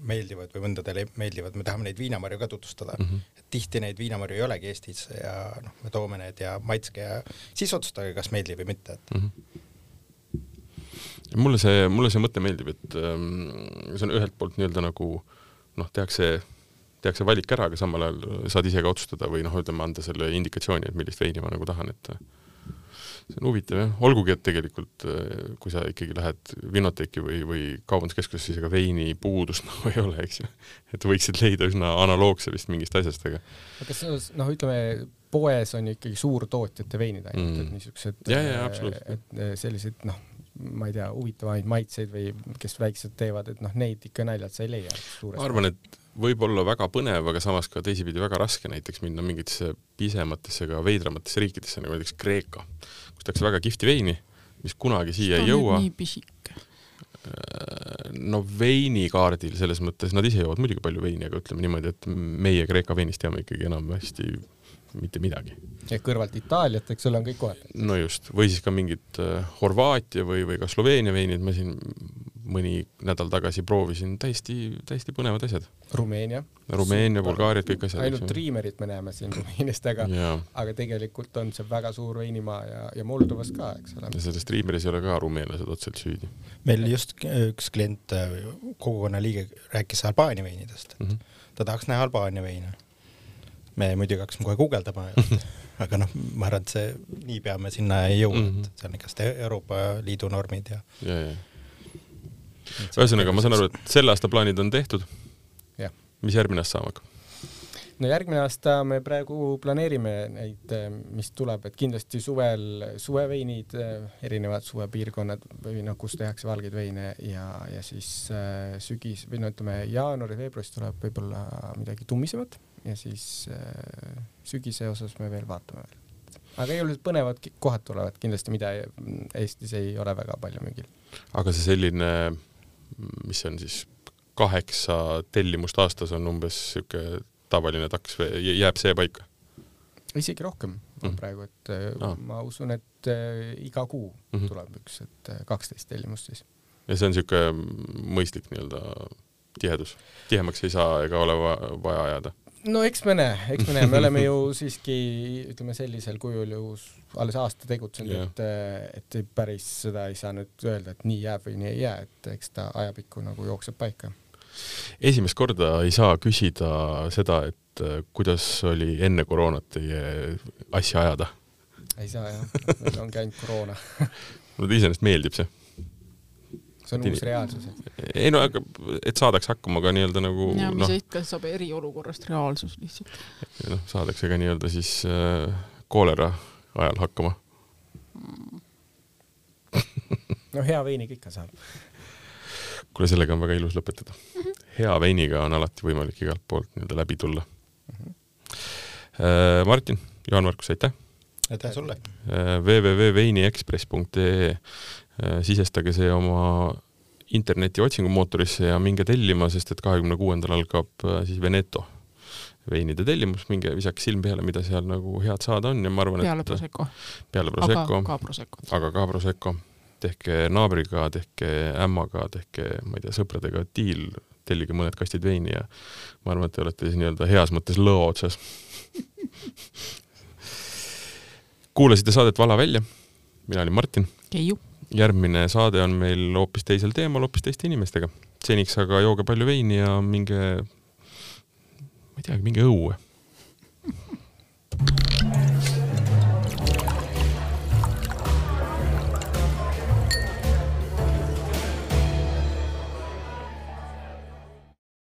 Speaker 4: meeldivad või mõndadele meeldivad, me tahame neid viinamarju ka tutvustada mm. -hmm. et tihti neid viinamarju ei olegi Eestis ja noh, me toome need ja maitske ja siis otsustage, kas meeldib või mitte, et mm. -hmm
Speaker 1: mulle see, mulle see mõte meeldib, et ähm, see on ühelt poolt nii-öelda nagu noh, tehakse tehakse valik ära, aga samal ajal saad ise ka otsustada või noh, ütleme anda selle indikatsiooni, et millist veini ma nagu tahan, et see on huvitav jah, olgugi et tegelikult kui sa ikkagi lähed Vinoteki või, või kaubanduskeskusesse, siis ega veini puudust *laughs* nagu ei ole, eks ju. et võiksid leida üsna analoogse vist mingist asjast, aga
Speaker 3: aga kas noh, ütleme poes on ikkagi suurtootjate veinid ainult mm., et niisugused
Speaker 1: ja, ja, et
Speaker 3: sellised noh, ma ei tea, huvitavaid maitseid või kes väiksed teevad, et noh, neid ikka naljalt sa ei leia.
Speaker 1: ma arvan, et võib olla väga põnev, aga samas ka teisipidi väga raske näiteks minna mingitesse pisematesse, ka veidramatesse riikidesse, nagu näiteks Kreeka, kus tehakse väga kihvti veini, mis kunagi siia ei jõua.
Speaker 2: nii pisike.
Speaker 1: no veinikaardil selles mõttes, nad ise joovad muidugi palju veini, aga ütleme niimoodi, et meie Kreeka veinist teame ikkagi enamasti mitte midagi.
Speaker 3: ja kõrvalt Itaaliat, eks ole, on kõik kohad.
Speaker 1: no just, või siis ka mingid äh, Horvaatia või, või ka Sloveenia veinid, ma siin mõni nädal tagasi proovisin, täiesti, täiesti põnevad asjad.
Speaker 3: Rumeenia.
Speaker 1: Rumeenia, Bulgaariat, kõik asjad.
Speaker 3: ainult Triimerit me näeme siin Rumeeniast, aga, *laughs* aga tegelikult on see väga suur veinimaa ja, ja Moldovas ka, eks ole.
Speaker 1: ja selles Triimeris ei ole ka rumeenlased otseselt süüdi.
Speaker 4: meil just üks klient, kogukonna liige rääkis Albaania veinidest mm, -hmm. ta tahaks näha Albaania veine me muidugi hakkasime kohe guugeldama *laughs* aga noh, ma arvan, et see, niipea me sinna ei jõua mm, -hmm. et see on igast Euroopa Liidu normid ja,
Speaker 1: ja, ja ühesõnaga, ma saan aru, et selle aasta plaanid on tehtud. mis järgmine aasta saama hakkab?
Speaker 3: no järgmine aasta me praegu planeerime neid, mis tuleb, et kindlasti suvel suveveinid, erinevad suvepiirkonnad või noh, kus tehakse valgeid veine ja, ja siis äh, sügis või no ütleme, jaanuari-veebruaris tuleb võib-olla midagi tummisemat ja siis äh, sügise osas me veel vaatame veel. aga igasugused põnevad kohad tulevad kindlasti, mida Eestis ei ole väga palju müügil.
Speaker 1: aga see selline mis on siis kaheksa tellimust aastas on umbes niisugune tavaline taks või jääb see paika?
Speaker 3: isegi rohkem mm. praegu, et ah. ma usun, et äh, iga kuu mm -hmm. tuleb üks, et äh, kaksteist tellimust siis.
Speaker 1: ja see on niisugune mõistlik nii-öelda tihedus, tihemaks ei saa ega ole vaja ajada?
Speaker 3: No eks me näe, eks me näe, me *laughs* oleme ju siiski ütleme sellisel kujul ju alles aasta tegutsenud yeah., et, et päris seda ei saa nüüd öelda, et nii jääb või nii ei jää, et eks ta ajapikku nagu jookseb paika.
Speaker 1: esimest korda ei saa küsida seda, et äh, kuidas oli enne koroonat teie asja ajada?
Speaker 3: ei saa jah, meil ongi ainult koroona *laughs*
Speaker 1: mulle iseenesest meeldib see
Speaker 3: see on uus reaalsus.
Speaker 1: ei no aga, et saadaks hakkama ka nii-öelda nagu
Speaker 2: ja mis no, ikka saab eriolukorrast reaalsus lihtsalt.
Speaker 1: noh, saadakse ka nii-öelda siis äh, koolera ajal hakkama *laughs*
Speaker 3: no hea veiniga ikka saab.
Speaker 1: kuule, sellega on väga ilus lõpetada mm. -hmm. hea veiniga on alati võimalik igalt poolt nii-öelda läbi tulla mm. -hmm. Martin, Jaan-Markus, aitäh!
Speaker 4: aitäh sulle!
Speaker 1: Äh, www.veiniexpress.ee Äh, sisestage see oma interneti otsingumootorisse ja minge tellima, sest et kahekümne kuuendal algab äh, siis Veneto veinide tellimus, minge visake silm peale, mida seal nagu head saada on ja ma arvan, et
Speaker 2: peale Prosecco.
Speaker 1: peale Prosecco.
Speaker 2: aga ka Prosecco.
Speaker 1: aga ka Prosecco. tehke naabriga, tehke ämmaga, tehke, ma ei tea, sõpradega diil, tellige mõned kastid veini ja ma arvan, et te olete siis nii-öelda heas mõttes lõo otsas *laughs* kuulasite saadet Vala välja. mina olin Martin.
Speaker 2: Keiu
Speaker 1: järgmine saade on meil hoopis teisel teemal, hoopis teiste inimestega. seniks aga jooge palju veini ja minge, ma ei teagi, minge õue.